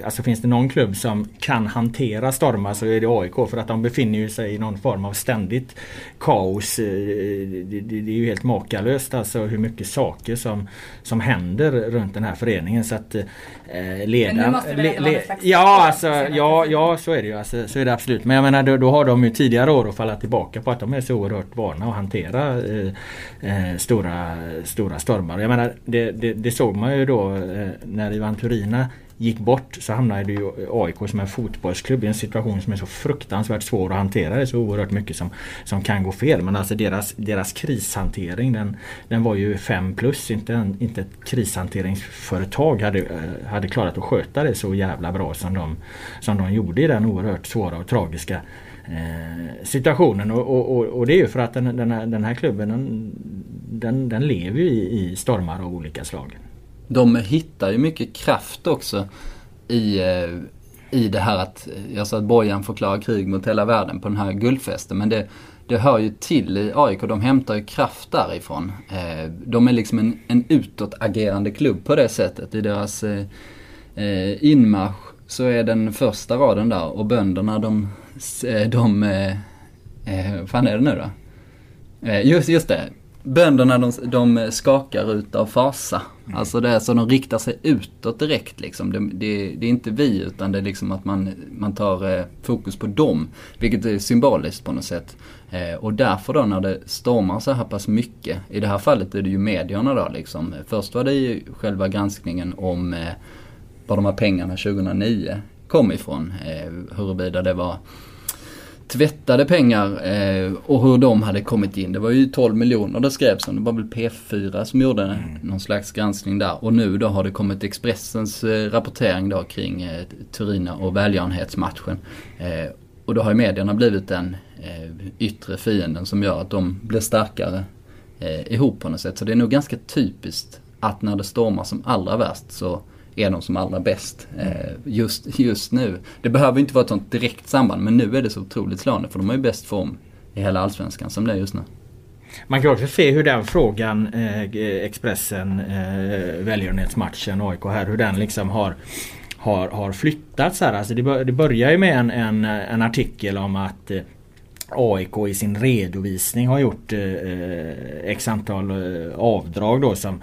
Alltså finns det någon klubb som kan hantera stormar så är det AIK för att de befinner sig i någon form av ständigt kaos. Eh, det, är ju helt makalöst alltså hur mycket saker som, som händer runt den här föreningen. Så att eh, ledaren... Men nu måste det le, le, Ja, alltså, ja, ja så är det ju. Alltså, så är det absolut. Men jag menar då, då, har de ju tidigare år att falla tillbaka på att de är så oerhört vana att hantera eh, eh, stora, stora stormar. Jag menar det, det, det såg man ju då eh, när Ivan Turina gick bort så hamnade ju AIK som en fotbollsklubb i en situation som är så fruktansvärt svår att hantera. Det är så oerhört mycket som, som kan gå fel. Men alltså deras, deras krishantering den, den var ju 5 plus. Inte, en, inte ett krishanteringsföretag hade, hade klarat att sköta det så jävla bra som de, som de gjorde i den oerhört svåra och tragiska eh, situationen. Och, och, och, det är ju för att den, den, här, den här klubben den, den, den lever i, i stormar av olika slag de hittar ju mycket kraft också i, eh, i det här att, eh, jag sa att Bojan förklarar krig mot hela världen på den här guldfesten. Men det, det hör ju till i AIK, de hämtar ju kraft därifrån. Eh, de är liksom en, en utåtagerande klubb på det sättet. I deras inmarsch så är den första raden där och bönderna de, de eh, fan är det nu då? Just, just det, bönderna de, de skakar ut av fasa. Mm. Alltså det är så de riktar sig utåt direkt liksom. Det, det, det, är inte vi utan det är liksom att man, man tar eh, fokus på dem. Vilket är symboliskt på något sätt. Eh, och därför då när det stormar så här pass mycket. I det här fallet är det ju medierna då liksom. Först var det ju själva granskningen om eh, var de här pengarna 2009 kom ifrån. Eh, huruvida det var tvättade pengar eh, och hur de hade kommit in. Det var ju 12 miljoner det skrevs om. Det var väl P4 som gjorde mm. någon slags granskning där. Och nu då har det kommit Expressens eh, rapportering då kring eh, Turina och välgörenhetsmatchen. Eh, och då har ju medierna blivit den eh, yttre fienden som gör att de blir starkare eh, ihop på något sätt. Så det är nog ganska typiskt att när det stormar som allra värst så är de som allra bäst eh, just, just nu. Det behöver inte vara ett sånt direkt samband men nu är det så otroligt slående för de har ju bäst form i hela Allsvenskan som det är just nu. Man kan också se hur den frågan, eh, Expressen, eh, välgörenhetsmatchen, AIK här, hur den liksom har har, har flyttats här. Alltså det, det börjar ju med en, en, en artikel om att eh, AIK i sin redovisning har gjort eh, eh x antal eh, avdrag då som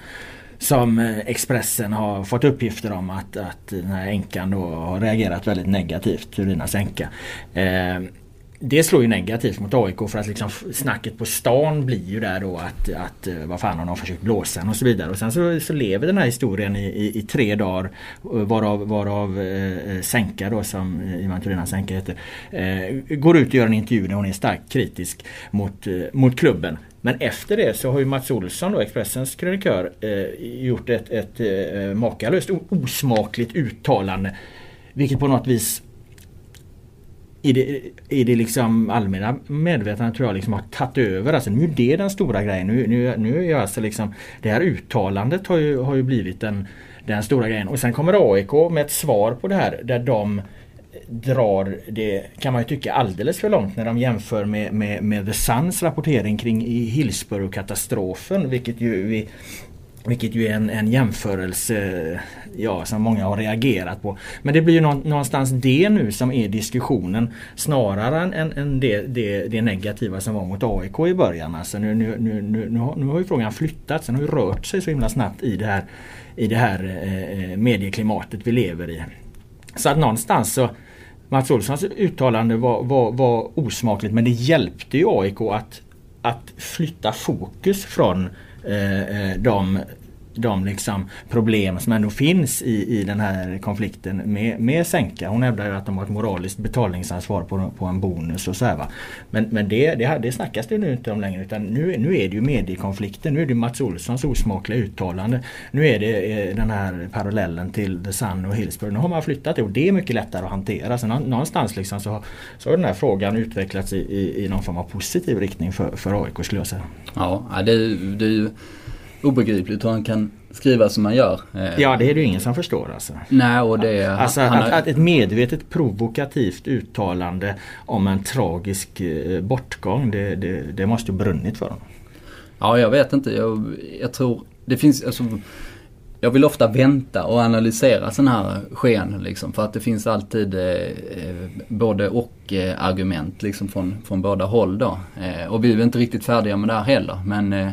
som eh, Expressen har fått uppgifter om att, att den här änkan då har reagerat väldigt negativt, Turinas änka. Eh, det slår ju negativt mot AIK för att liksom snacket på stan blir ju där då att, att eh, vad fan har de försökt blåsa och så vidare. Och sen så, så lever den här historien i, i, i tre dagar eh, varav, varav eh, Sänka då som Ivan Turinas Sänka heter eh, går ut och gör en intervju där hon är starkt kritisk mot, eh, mot klubben. Men efter det så har ju Mats Olsson, då, Expressens krönikör, eh, gjort ett, ett eh, makalöst osmakligt uttalande. Vilket på något vis i det, i det liksom allmänna medvetandet tror jag liksom har tagit över. Alltså nu är det den stora grejen. Nu, nu, nu är alltså liksom Det här uttalandet har ju, har ju blivit den, den stora grejen. Och sen kommer AIK med ett svar på det här där de drar det kan man ju tycka alldeles för långt när de jämför med, med, med The Suns rapportering kring Hillsborough-katastrofen vilket ju vi vilket ju är en, en jämförelse ja, som många har reagerat på. Men det blir ju någonstans det nu som är diskussionen snarare än, än det, det, det, negativa som var mot AIK i början. Alltså nu, nu, nu, nu, nu, har, nu har ju frågan flyttats, den har ju rört sig så himla snabbt i det här, i det här eh, eh medieklimatet vi lever i. Så att någonstans så Mats Olssons uttalande var, var, var osmakligt men det hjälpte ju AIK att, att flytta fokus från eh, eh de de liksom problem som ändå finns i, i den här konflikten med, med Sänka. Hon hävdar ju att de har ett moraliskt betalningsansvar på, på en bonus och så här, va. Men, men det, det, det snackas det nu inte om längre utan nu, nu är det ju mediekonflikten. Nu är det Mats Olssons osmakliga uttalande. Nu är det eh, den här parallellen till The Sun och Hillsborough. Nu har man flyttat det och det är mycket lättare att hantera. Så någonstans liksom så, så har den här frågan utvecklats i, i, i någon form av positiv riktning för, för AIK skulle jag säga. Ja, det, det är ju obegripligt hur han kan skriva som han gör. Ja det är det ju ingen som förstår alltså. Nej och det Alltså han, att, att, ett medvetet provokativt uttalande om en tragisk eh, bortgång det, det, det måste ju brunnit för honom. Ja jag vet inte. Jag, jag tror det finns alltså, jag vill ofta vänta och analysera sådana här sken liksom, för att det finns alltid eh, eh, både och eh, argument liksom från, från båda håll då. Eh, och vi är inte riktigt färdiga med det här heller men eh,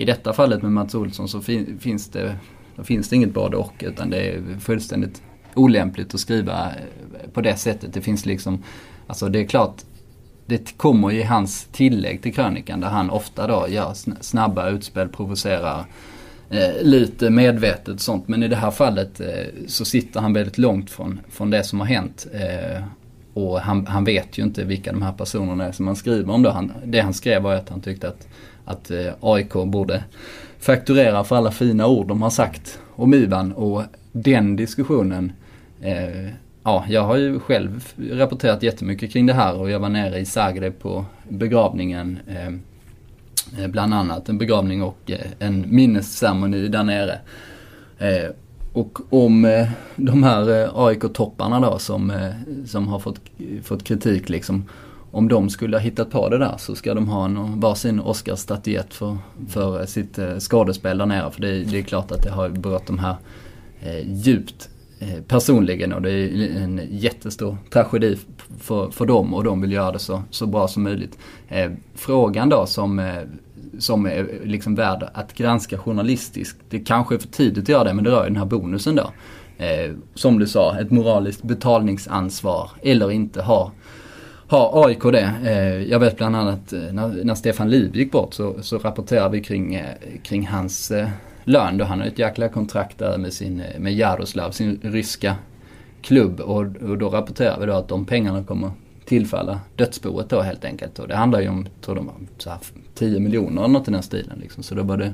i detta fallet med Mats Olsson så fin, finns, det, finns det inget både och utan det är fullständigt olämpligt att skriva eh, på det sättet. Det finns liksom, alltså det är klart det kommer i hans tillägg till krönikan där han ofta då gör snabba utspel, provocerar eh, lite medvetet sånt. Men i det här fallet eh, så sitter han väldigt långt från, från det som har hänt. Eh, och han, han, vet ju inte vilka de här personerna är som han skriver om då. Han, det han skrev var att han tyckte att att eh, AIK borde fakturera för alla fina ord de har sagt om Ivan och den diskussionen eh, Ja, jag har ju själv rapporterat jättemycket kring det här och jag var nere i Zagreb på begravningen eh, eh Bland annat en begravning och eh, en minnesceremoni där nere. Eh, och om eh, de här AIK-topparna då som, som har fått, fått kritik liksom om de skulle ha hittat på det där så ska de ha en varsin Oscarsstatyett för, för sitt eh, skådespel där nere. För det, det, är klart att det har berört de här eh, djupt eh, personligen och det är en jättestor tragedi för, för dem och de vill göra det så, så bra som möjligt. Eh, frågan då som, eh, som är liksom värd att granska journalistiskt, det kanske är för tidigt att göra det men det rör ju den här bonusen då. Eh, som du sa, ett moraliskt betalningsansvar eller inte ha har AIK det. Eh, jag vet bland annat eh, när, när Stefan Liv gick bort så, så rapporterade vi kring, eh, kring hans lön då. Han har ett jäkla kontrakt där med, sin, med Jaroslav, sin ryska klubb. Och, och då rapporterar vi då att de pengarna kommer tillfalla dödsboet då helt enkelt. Och det handlar ju om, tror de, så här 10 miljoner eller något i den stilen. Liksom. Så då var det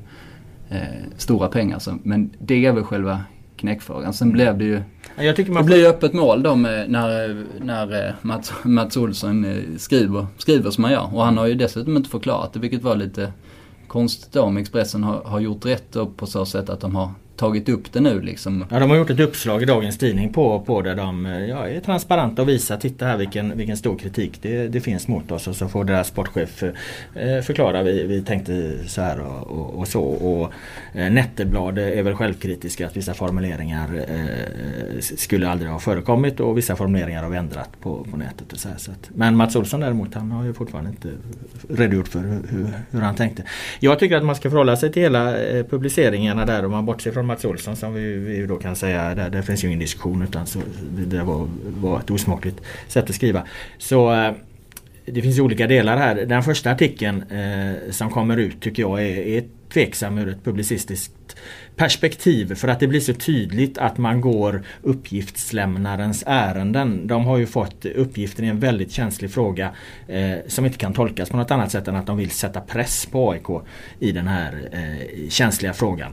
eh, stora pengar. Så, men det är väl själva knäckfrågan. Sen blev det ju jag tycker man det blir ju öppet mål då med, när, när eh, Mats, Mats Olsson eh, skriver, skriver som han gör. Och han har ju dessutom inte förklarat det vilket var lite konstigt då om Expressen har, har gjort rätt då på så sätt att de har tagit upp det nu liksom. Ja de har gjort ett uppslag i dagens tidning på, på det. de eh, ja, är transparenta och visar titta här vilken, vilken stor kritik det, det finns mot oss och så får deras sportchef eh, eh förklara vi, vi tänkte så här och, och, och så. Och eh, Netteblad är väl självkritiska att vissa formuleringar eh, skulle aldrig ha förekommit och vissa formuleringar har vi ändrat på, på nätet. Och så, här, så att, men Mats Olsson däremot han har ju fortfarande inte redogjort för hur, hur han tänkte. Jag tycker att man ska förhålla sig till hela eh, publiceringarna där om man bortser från Mats Olsson som vi, vi då kan säga, där, där finns ju ingen diskussion utan så, det var, var ett osmakligt sätt att skriva. Så eh, det finns olika delar här. Den första artikeln eh, som kommer ut tycker jag är, är tveksam ur ett publicistiskt perspektiv för att det blir så tydligt att man går uppgiftslämnarens ärenden. De har ju fått uppgiften i en väldigt känslig fråga eh, som inte kan tolkas på något annat sätt än att de vill sätta press på AIK i den här eh, känsliga frågan.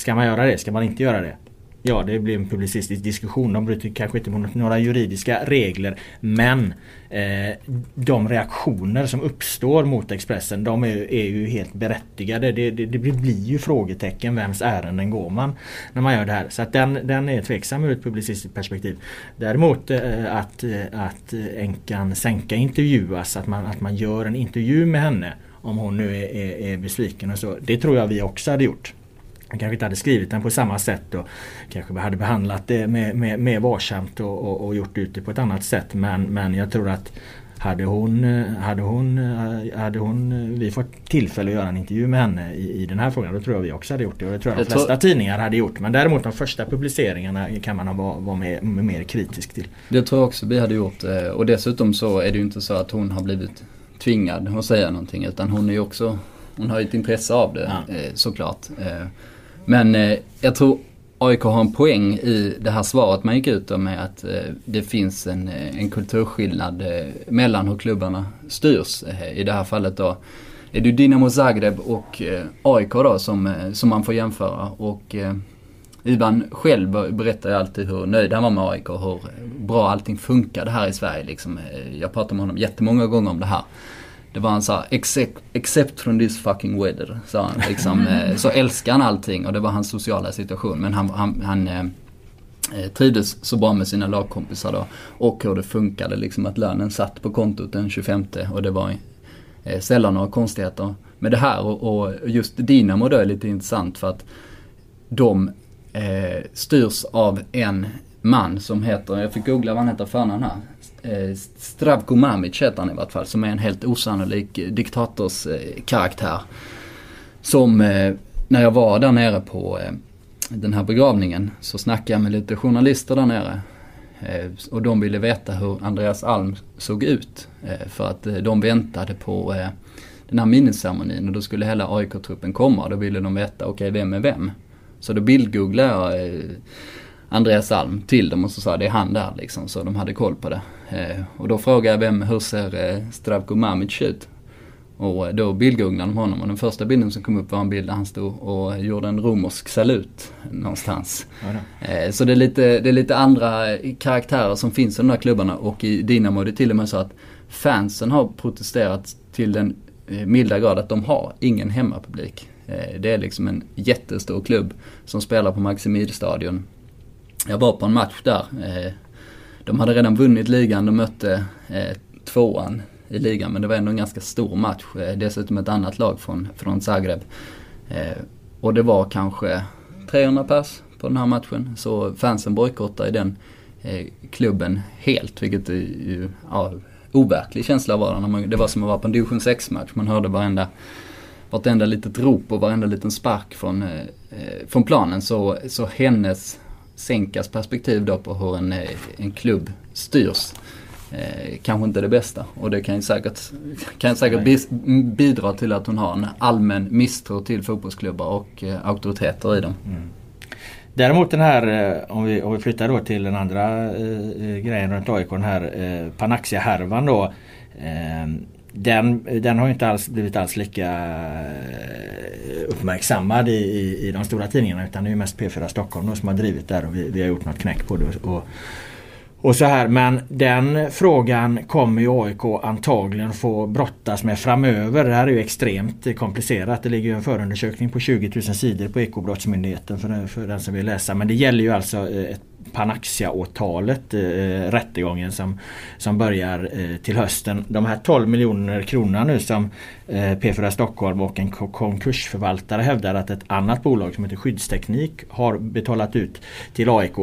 Ska man göra det? Ska man inte göra det? Ja, det blir en publicistisk diskussion. De bryter kanske inte mot några juridiska regler. Men eh, de reaktioner som uppstår mot Expressen de är, är ju helt berättigade. Det, det, det, blir ju frågetecken. Vems ärenden går man när man gör det här? Så att den, den är tveksam ur ett publicistiskt perspektiv. Däremot eh, att, eh, att eh, änkan Sänka intervjuas, att man, att man gör en intervju med henne om hon nu är, är, är besviken och så. Det tror jag vi också hade gjort han kanske inte hade skrivit den på samma sätt och kanske hade behandlat det med, med, med varsamt och, och, och gjort ut det på ett annat sätt. Men, men jag tror att hade hon, hade, hon, hade hon, vi fått tillfälle att göra en intervju med henne i, i den här frågan då tror jag vi också hade gjort det. Och det tror jag, jag de flesta tidningar hade gjort. Men däremot de första publiceringarna kan man vara, vara mer, mer kritisk till. Det tror jag också vi hade gjort. Eh, och dessutom så är det ju inte så att hon har blivit tvingad att säga någonting. Utan hon är ju också, hon har ju ett intresse av det ja. Eh, men Eh, men jag tror AIK har en poäng i det här svaret man gick ut med att eh, det finns en, eh, en kulturskillnad eh, mellan hur klubbarna styrs. Eh, I det här fallet då är det Dinamo Zagreb och eh, AIK då som, som man får jämföra. Och Ivan själv berättar ju alltid hur nöjd han var med AIK och hur bra allting funkade här i Sverige. Liksom. Jag pratar med honom jättemånga gånger om det här. Det var han sa, except, except from this fucking weather, sa han. Liksom, eh, så älskar han allting och det var hans sociala situation. Men han, han, han eh, eh, trivdes så bra med sina lagkompisar då. Och hur det funkade liksom att lönen satt på kontot den 25 och det var eh, sällan några konstigheter med det här. Och, och just Dinamo då är lite intressant för att de eh, styrs av en man som heter, jag fick googla vad han heter förnamn här, Eh, Stravko Mamic heter han i vart fall, som är en helt osannolik eh, diktatorskaraktär. Eh, som när jag var där nere på den här begravningen så snackade jag med lite journalister där nere. Och de ville veta hur Andreas Alm såg ut. För att de väntade på den här minnesceremonin och då skulle hela AIK-truppen komma. Då ville de veta, okej okay, vem är vem? Så då bildgooglade jag Andreas Alm till dem och så sa det är han där liksom. Så de hade koll på det. Eh, och då frågade jag vem, hur ser eh, Stravko Mamic ut? Och eh, då bildgooglade de honom och den första bilden som kom upp var en bild där han stod och gjorde en romersk salut någonstans. Ja, så det är, lite, det är lite andra karaktärer som finns i de här klubbarna och i Dinamo är det till och med så att fansen har protesterat till den milda grad att de har ingen hemmapublik. Det är liksom en jättestor klubb som spelar på Maximilstadion jag var på en match där. Eh, de hade redan vunnit ligan, de mötte eh, tvåan i ligan men det var ändå en ganska stor match. Eh, dessutom ett annat lag från, från Zagreb. Och det var kanske 300 pers på den här matchen. Så fansen bojkottade den klubben helt, vilket är ju ja, overklig känsla var det. det var som att vara på en division 6-match. Man hörde varenda, vartenda litet rop och varenda liten spark från, från planen. Så, så hennes Senkas perspektiv då på hur en, eh, en klubb styrs eh, kanske inte det bästa. Och det kan ju säkert, kan säkert bidra till att hon har en allmän misstro till fotbollsklubbar och eh, auktoriteter i dem. Mm. Däremot den här, eh, om vi, om vi flyttar då till den andra eh, grejen runt AIK, den här eh, Panaxia-härvan då. Eh, den, den har inte alls blivit alls lika eh, uppmärksammad i, i, i de stora tidningarna utan det är mest P4 Stockholm då, som har drivit där och vi, vi har gjort något knäck på det. Och, och så här men den frågan kommer ju AIK antagligen få brottas med framöver. Det här är ju extremt komplicerat. Det ligger ju en förundersökning på 20 000 sidor på Ekobrottsmyndigheten för, för den som vill läsa. Men det gäller ju alltså eh, ett Panaxia-åtalet, eh, rättegången som, som börjar eh, till hösten. De här 12 miljoner kronorna nu som eh, P4 Stockholm och en konkursförvaltare hävdar att ett annat bolag som heter Skyddsteknik har betalat ut till AIK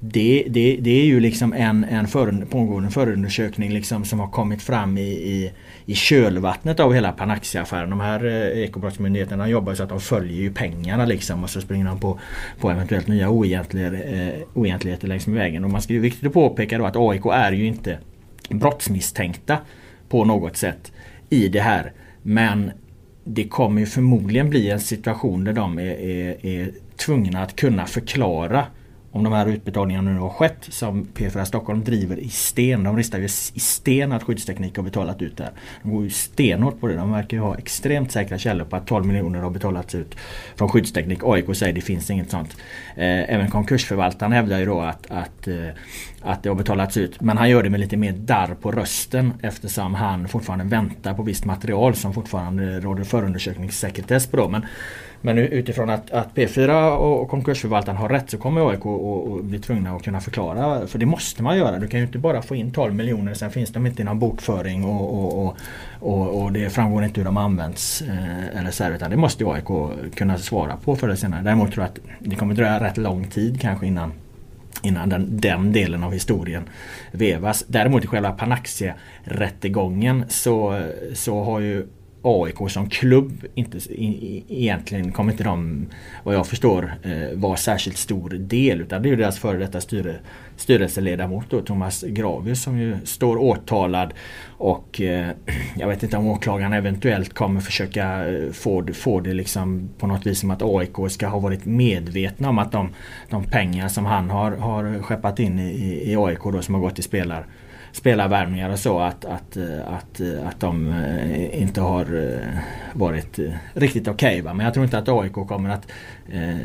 det, det, det är ju liksom en, en för, pågående förundersökning liksom som har kommit fram i, i, i kölvattnet av hela Panaxia-affären. De här eh, ekobrottsmyndigheterna jobbar så att de följer ju pengarna liksom och så springer de på, på eventuellt nya oegentligheter, eh, oegentligheter längs med vägen. Och man ska ju viktigt att påpeka då att AIK är ju inte brottsmisstänkta på något sätt i det här. Men det kommer ju förmodligen bli en situation där de är, är, är tvungna att kunna förklara om de här utbetalningarna nu har skett som P4 Stockholm driver i sten. De ristar ju i sten att skyddsteknik har betalat ut det här. De går ju stenhårt på det. De verkar ju ha extremt säkra källor på att 12 miljoner har betalats ut från skyddsteknik. AIK säger det finns inget sånt. Eh, även konkursförvaltaren hävdar ju då att, att, eh, att det har betalats ut. Men han gör det med lite mer darr på rösten eftersom han fortfarande väntar på visst material som fortfarande råder förundersökningssekretess på. Då. Men men utifrån att, att P4 och konkursförvaltaren har rätt så kommer AIK att bli tvungna att kunna förklara. För det måste man göra. Du kan ju inte bara få in 12 miljoner sen finns de inte i någon bokföring och, och, och, och det framgår inte hur de används eh, eller så här, utan det måste ju AIK kunna svara på förr eller senare. Däremot tror jag att det kommer dröja rätt lång tid kanske innan innan den, den delen av historien vevas. Däremot i själva Panaxia-rättegången så, så har ju AIK som klubb inte, egentligen kommer inte de, vad jag förstår, eh, vara särskilt stor del utan det är ju deras före detta styre, styrelseledamot då, Thomas Gravius som ju står åtalad. Och eh, jag vet inte om åklagaren eventuellt kommer försöka eh, få, få det liksom på något vis som att AIK ska ha varit medvetna om att de, de pengar som han har, har skeppat in i, i AIK då som har gått till spelare spelarvärvningar och så att, att, eh, att, eh, att de eh, inte har varit riktigt okej. Okay, Men jag tror inte att AIK kommer att eh,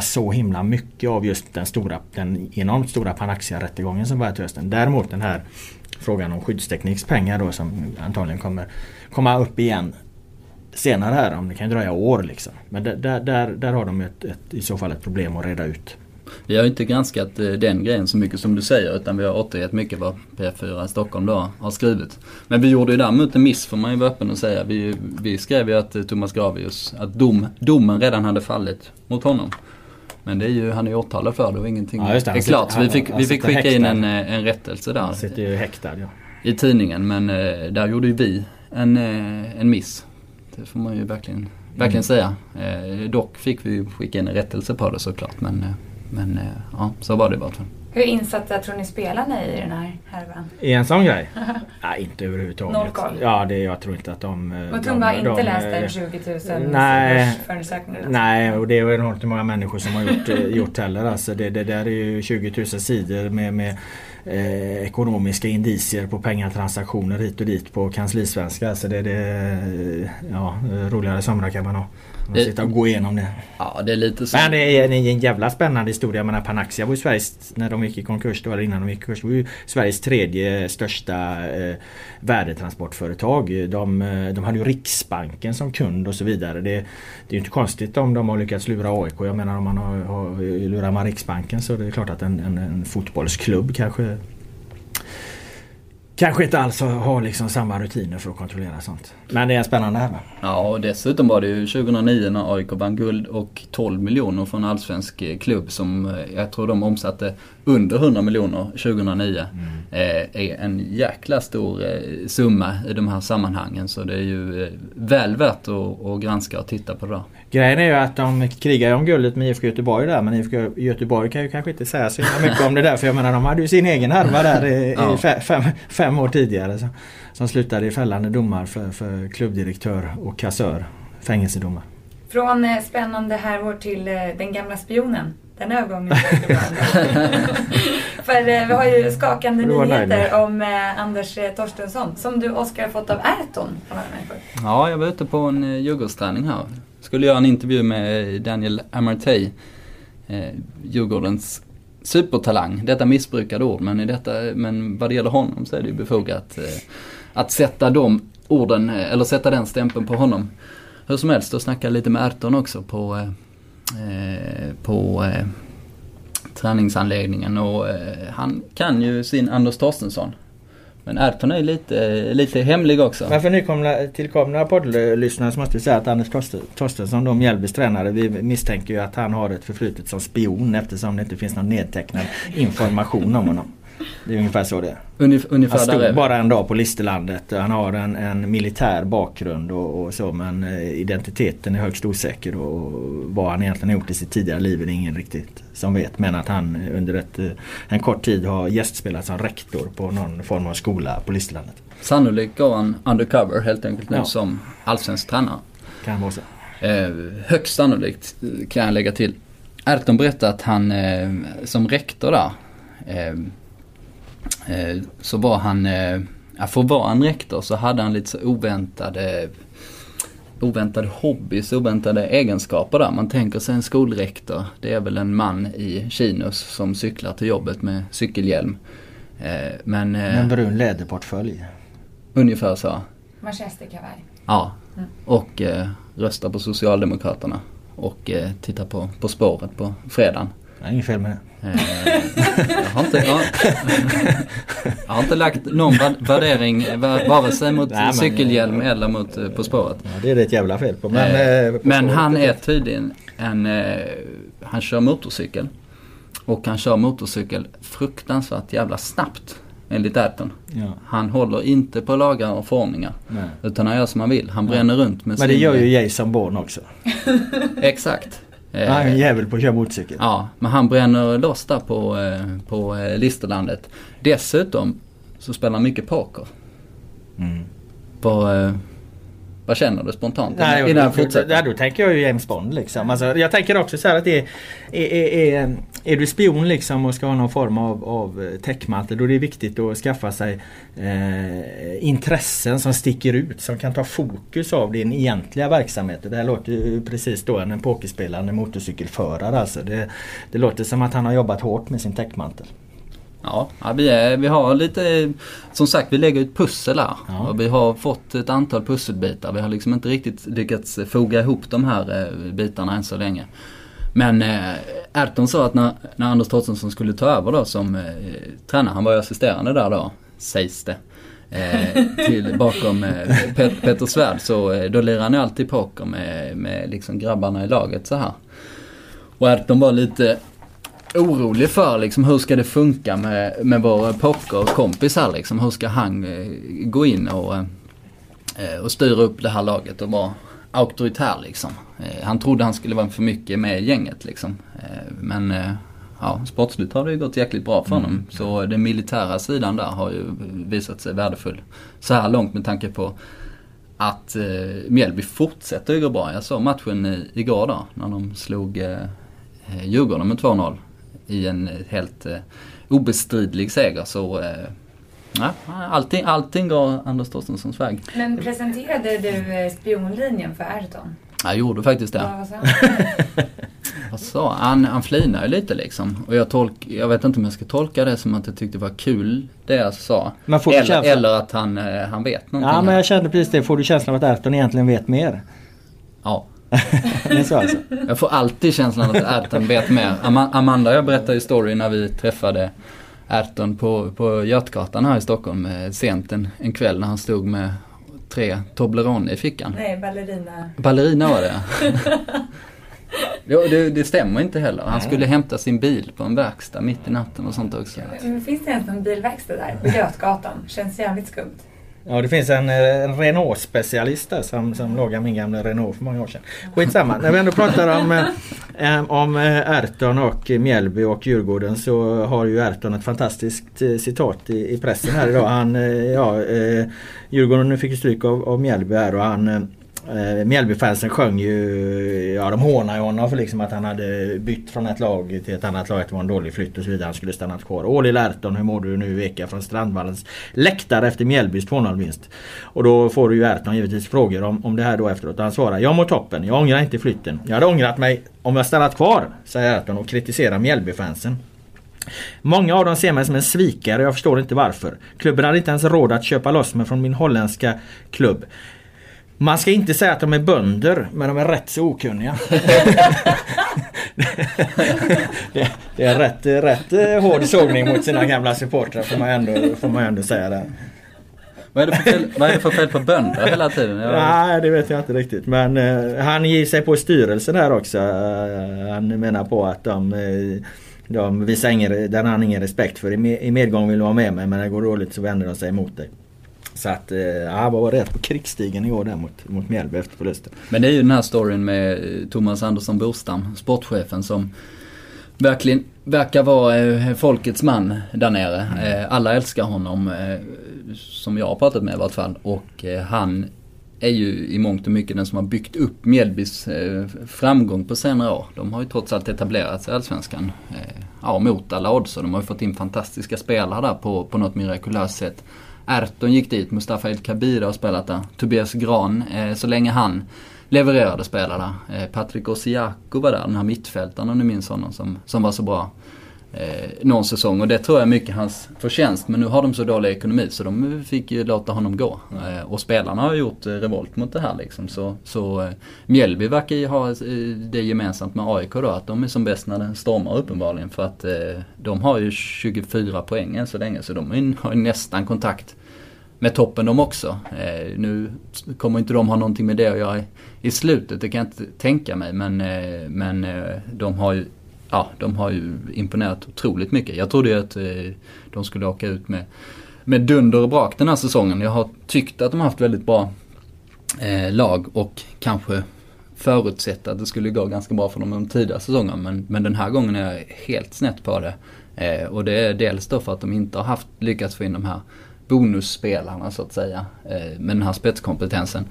så himla mycket av just den stora, den enormt stora Panaxia-rättegången som var till hösten. Däremot den här frågan om skyddsteknikspengar då som antagligen kommer komma upp igen senare här. Om det kan dröja år liksom. Men där, där, där har de ett, ett, i så fall ett problem att reda ut. Vi har inte granskat eh, den grejen så mycket som du säger utan vi har återgett mycket vad P4 Stockholm då har skrivit. Men vi gjorde ju däremot en miss får man ju vara öppen och säga. Vi, vi skrev ju att eh, Thomas Gravius, att dom, domen redan hade fallit mot honom. Men det är ju, han är ju åtalad för det och ingenting ja, det, är klart. Så vi fick, vi fick skicka in en, eh, en rättelse där. Han sitter ju häktad ja. I tidningen men där gjorde ju vi en, en miss. Det får man ju verkligen, verkligen mm. säga. dock fick vi skicka in en rättelse på det såklart men men eh, ja, så var det bara. Hur insatta tror ni spelarna är i den här härvan? I en sån grej? nej, inte överhuvudtaget. Noll koll? Ja, det, jag tror inte att de... Eh, och Tumba har inte de, läst den 20 000 nej, förundersökningen? Nej, och det är inte många människor som har gjort, eh, gjort heller. Alltså det, det där är ju 20 000 sidor med, med eh, ekonomiska indicier på pengatransaktioner hit och dit på kanslisvenska. Så det, det ja, roligare somrar kan man ha. Man sitta och gå igenom det. Ja det är lite så. Men det är, är en jävla spännande historia. Jag menar Panaxia var ju Sveriges, när de gick i konkurs, det var innan de gick i konkurs, var ju Sveriges tredje största eh, värdetransportföretag. De, eh, de hade ju Riksbanken som kund och så vidare. Det, det är ju inte konstigt om de har lyckats lura AIK. Jag menar om man har, har lurar man Riksbanken så är det klart att en, en, en fotbollsklubb kanske kanske inte alls har liksom samma rutiner för att kontrollera sånt. Men det är spännande här Ja och dessutom var det ju 2009 när AIK vann guld och 12 miljoner från en allsvensk klubb som eh, jag tror de omsatte under 100 miljoner 2009. Mm. Eh, är en jäkla stor eh, summa i de här sammanhangen så det är ju väl värt att, att granska och titta på det där. Grejen är ju att de krigar om guldet med IFK Göteborg där men IFK Göteborg kan ju kanske inte säga så mycket om det där för jag menar de hade ju sin egen härva där i, ja. fem, fem, år tidigare. Så, som slutade i fällande domar för, för klubbdirektör och kassör. Fängelsedomar. Från eh, spännande härvår till eh, den gamla spionen. Den övergången För eh, vi har ju skakande nyheter om eh, Anders Torstensson som du Oskar har fått av Erton. Ja, jag var ute på en eh, Djurgårdsträning här skulle göra en intervju med Daniel Amartey, eh, Djurgårdens supertalang. Detta missbrukade ord men, i detta, men vad det gäller honom så är det ju befogat eh, att sätta de orden, eh, eller sätta den stämpeln på honom. Hur som helst, då snackade jag lite med Erton också på, eh, eh, på eh, träningsanläggningen och eh, han kan ju sin Anders Torstensson. Men Erton är lite, lite hemlig också. Men för nykomna, tillkomna poddlyssnare så måste vi säga att Anders Torstensson, då Mjällbys tränare, vi misstänker ju att han har ett förflutet som spion eftersom det inte finns någon nedtecknad information om honom. Det är ungefär så det är. Ungef ungefär han stod bara en dag på Listerlandet. Han har en, en militär bakgrund och, och, så men eh, identiteten är högst osäker och vad han egentligen har gjort i sitt tidigare liv är det ingen riktigt som vet. Men att han under ett, eh, en kort tid har gästspelat som rektor på någon form av skola på Listerlandet. Sannolikt går han undercover helt enkelt nu ja. som allsvensk tränare. Kan vara så. Eh, högst sannolikt kan jag lägga till. Erton berättade att han eh, som rektor där eh, Eh, så var han, eh, ja, för att vara en rektor så hade han lite så oväntade oväntade hobbys, oväntade egenskaper där. Man tänker sig en skolrektor, det är väl en man i chinos som cyklar till jobbet med cykelhjälm. Eh, men, en brun läderportfölj. Ungefär så. Manchesterkavaj. Ja, mm. och eh, röstar på Socialdemokraterna. Och eh, tittar på På spåret på fredagen. Det är inget fel med det. Eh, jag, har inte, jag, jag har inte lagt någon vär- värdering eh, va- vare sig mot Nej, men- cykelhjälm eller mot eh, På spåret. Ja, det är det ett jävla fel på. Men, Eh, eh, på men han är tydligen en, eh, han kör motorcykel. Och han kör motorcykel fruktansvärt jävla snabbt. Enligt Ayrton. Ja, Han håller inte på lagar och förordningar. nej. Utan han gör som han vill. Han bränner runt med Men det sin... gör ju Jason Bourne också. Exakt. Eh, Han är en jävel på att köra motorcykel. Ja, men han bränner loss där på, eh, på eh, Listerlandet. Dessutom så spelar han mycket poker. Mm. Eh, vad känner du spontant Nej, innan jag fortsätter? ja, då tänker jag ju James Bond liksom. Alltså, jag tänker också så här att det är, är, är, är, är du spion liksom och ska ha någon form av, av eh, täckmantel då är det viktigt att skaffa sig eh, intressen som sticker ut som kan ta fokus av din egentliga verksamhet. Det här låter ju precis då en pokerspelande motorcykelförare alltså. Det, det låter som att han har jobbat hårt med sin täckmantel. Ja, vi, är, vi har lite, som sagt vi lägger ett pussel här. Ja. Och vi har fått ett antal pusselbitar. Vi har liksom inte riktigt lyckats foga ihop de här eh, bitarna än så länge. Men eh, Erton sa att när, när Anders Torstensson skulle ta över då som eh, tränare, han var ju assisterande där då, sägs det. Eh, till, bakom eh, Pet, Peter Svärd så eh, då lirar han ju alltid poker med, med liksom grabbarna i laget så här. Och Erton var lite orolig för liksom hur ska det funka med, med vår pokerkompis här liksom. Hur ska han eh, gå in och, eh, och styra upp det här laget och vara auktoritär liksom. Eh, han trodde han skulle vara för mycket med gänget liksom. Eh, men eh, ja, sportsligt har det ju gått jäkligt bra för honom. Så den militära sidan där har ju visat sig värdefull. Så här långt med tanke på att eh, Mjällby fortsätter ju gå bra. Jag såg matchen i, igår då när de slog eh, eh, Djurgården med 2-0 i en helt eh, obestridlig seger. Så eh, ja, allting, allting går Anders Torstenssons väg. Men presenterade du eh, spionlinjen för Ayrton? Jag gjorde faktiskt det. Vad sa han? Sa han? Han flinar ju lite liksom. Och jag, tolk, jag vet inte om jag ska tolka det som att jag tyckte det var kul det jag sa. Men får du Eller, känslan- eller att han, han vet någonting. Ja men jag kände precis det. Får du känslan av att Erton egentligen vet mer? ja. alltså? Jag får alltid känslan att Erton vet mer. Ama- Amanda och jag berättade ju story när vi träffade Erton på, på Götgatan här i Stockholm eh, sent en, en kväll när han stod med tre Toblerone i fickan. Nej, ballerina. Ballerina var det Jo, det, det stämmer inte heller. Han skulle hämta sin bil på en verkstad mitt i natten och sånt också. Men Finns det ens någon bilverkstad där på Götgatan? Känns jävligt skumt. Ja det finns en, eh, en Renault-specialist där som, som lagar min gamla Renault för många år sedan. Skitsamma. När vi ändå pratar om, eh, eh, om Erton och Mjällby och Djurgården så har ju Erton ett fantastiskt citat i, i pressen här idag. Han, ja, Djurgården fick ju stryk av, av Mjällby här och han eh, Mjällbyfansen sjöng ju, ja de hånade ju honom för liksom att han hade bytt från ett lag till ett annat lag. Att det var en dålig flytt och så vidare. Han skulle stannat kvar. Åh Lärton, Erton, hur mår du nu i vecka från Strandvallens läktare efter Mjällbys 2-0 vinst? Och då får du ju Erton givetvis frågor om, om det här då efteråt. Och han svarar, jag mår toppen, jag ångrar inte flytten. Jag hade ångrat mig om jag stannat kvar, säger Erton och kritiserar Mjällbyfansen. Många av dem ser mig som en svikare jag förstår inte varför. Klubben hade inte ens råd att köpa loss mig från min holländska klubb. Man ska inte säga att de är bönder, men de är rätt så okunniga. det, det är rätt, rätt eh, hård sågning mot sina gamla supportrar får man ändå, får man ändå säga där. Vad är det för fel, vad är det för fel på bönder hela tiden? Jag, Nej, det vet jag inte riktigt. Men eh, han ger sig på styrelsen här också. Eh, han menar på att de, eh, de visar ingen, den har han ingen respekt för. I, med, I medgång vill de vara med mig men när det går dåligt så vänder de sig emot dig. Så att, eh, ja, var rätt på krigsstigen igår där mot, mot Mjällby efter förlusten. Men det är ju den här storyn med eh, Thomas Andersson Borstam, sportchefen som verkligen verkar vara eh, folkets man där nere. Eh, alla älskar honom, som jag har pratat med i vart fall. Och han är ju i mångt och mycket den som har byggt upp Mjällbys framgång på senare år. De har ju trots allt etablerat sig i Allsvenskan. Ja, mot alla odds de har ju fått in fantastiska spelare där på, på något mirakulöst sätt. Erton gick dit, Mustafa El Kabir har spelat där. Tobias Gran, eh, så länge han levererade spelare. Eh, Patrik Osiako var där, den här mittfältaren om ni minns honom som, som var så bra eh, någon säsong och det tror jag är mycket hans förtjänst. Men nu har de så dålig ekonomi så de fick ju låta honom gå. Eh, och spelarna har gjort eh, revolt mot det här liksom. Så, så eh, Mjällby verkar ju ha eh, det gemensamt med AIK då att de är som bäst när det stormar uppenbarligen. För att eh, de har ju 24 poäng än så länge så de har ju nästan kontakt med toppen de också. Eh, nu kommer inte de ha någonting med det att göra i, i slutet, det kan jag inte tänka mig. Men, eh, men eh, de har ju ja, de har ju imponerat otroligt mycket. Jag trodde ju att eh, de skulle åka ut med, med dunder och brak den här säsongen. Jag har tyckt att de har haft väldigt bra eh, lag och kanske förutsett att det skulle gå ganska bra för dem de tidigare säsongerna. Men, men den här gången är jag helt snett på det. Eh, och det är dels då för att de inte har haft, lyckats få in de här bonusspelarna så att säga. Eh, med den här spetskompetensen.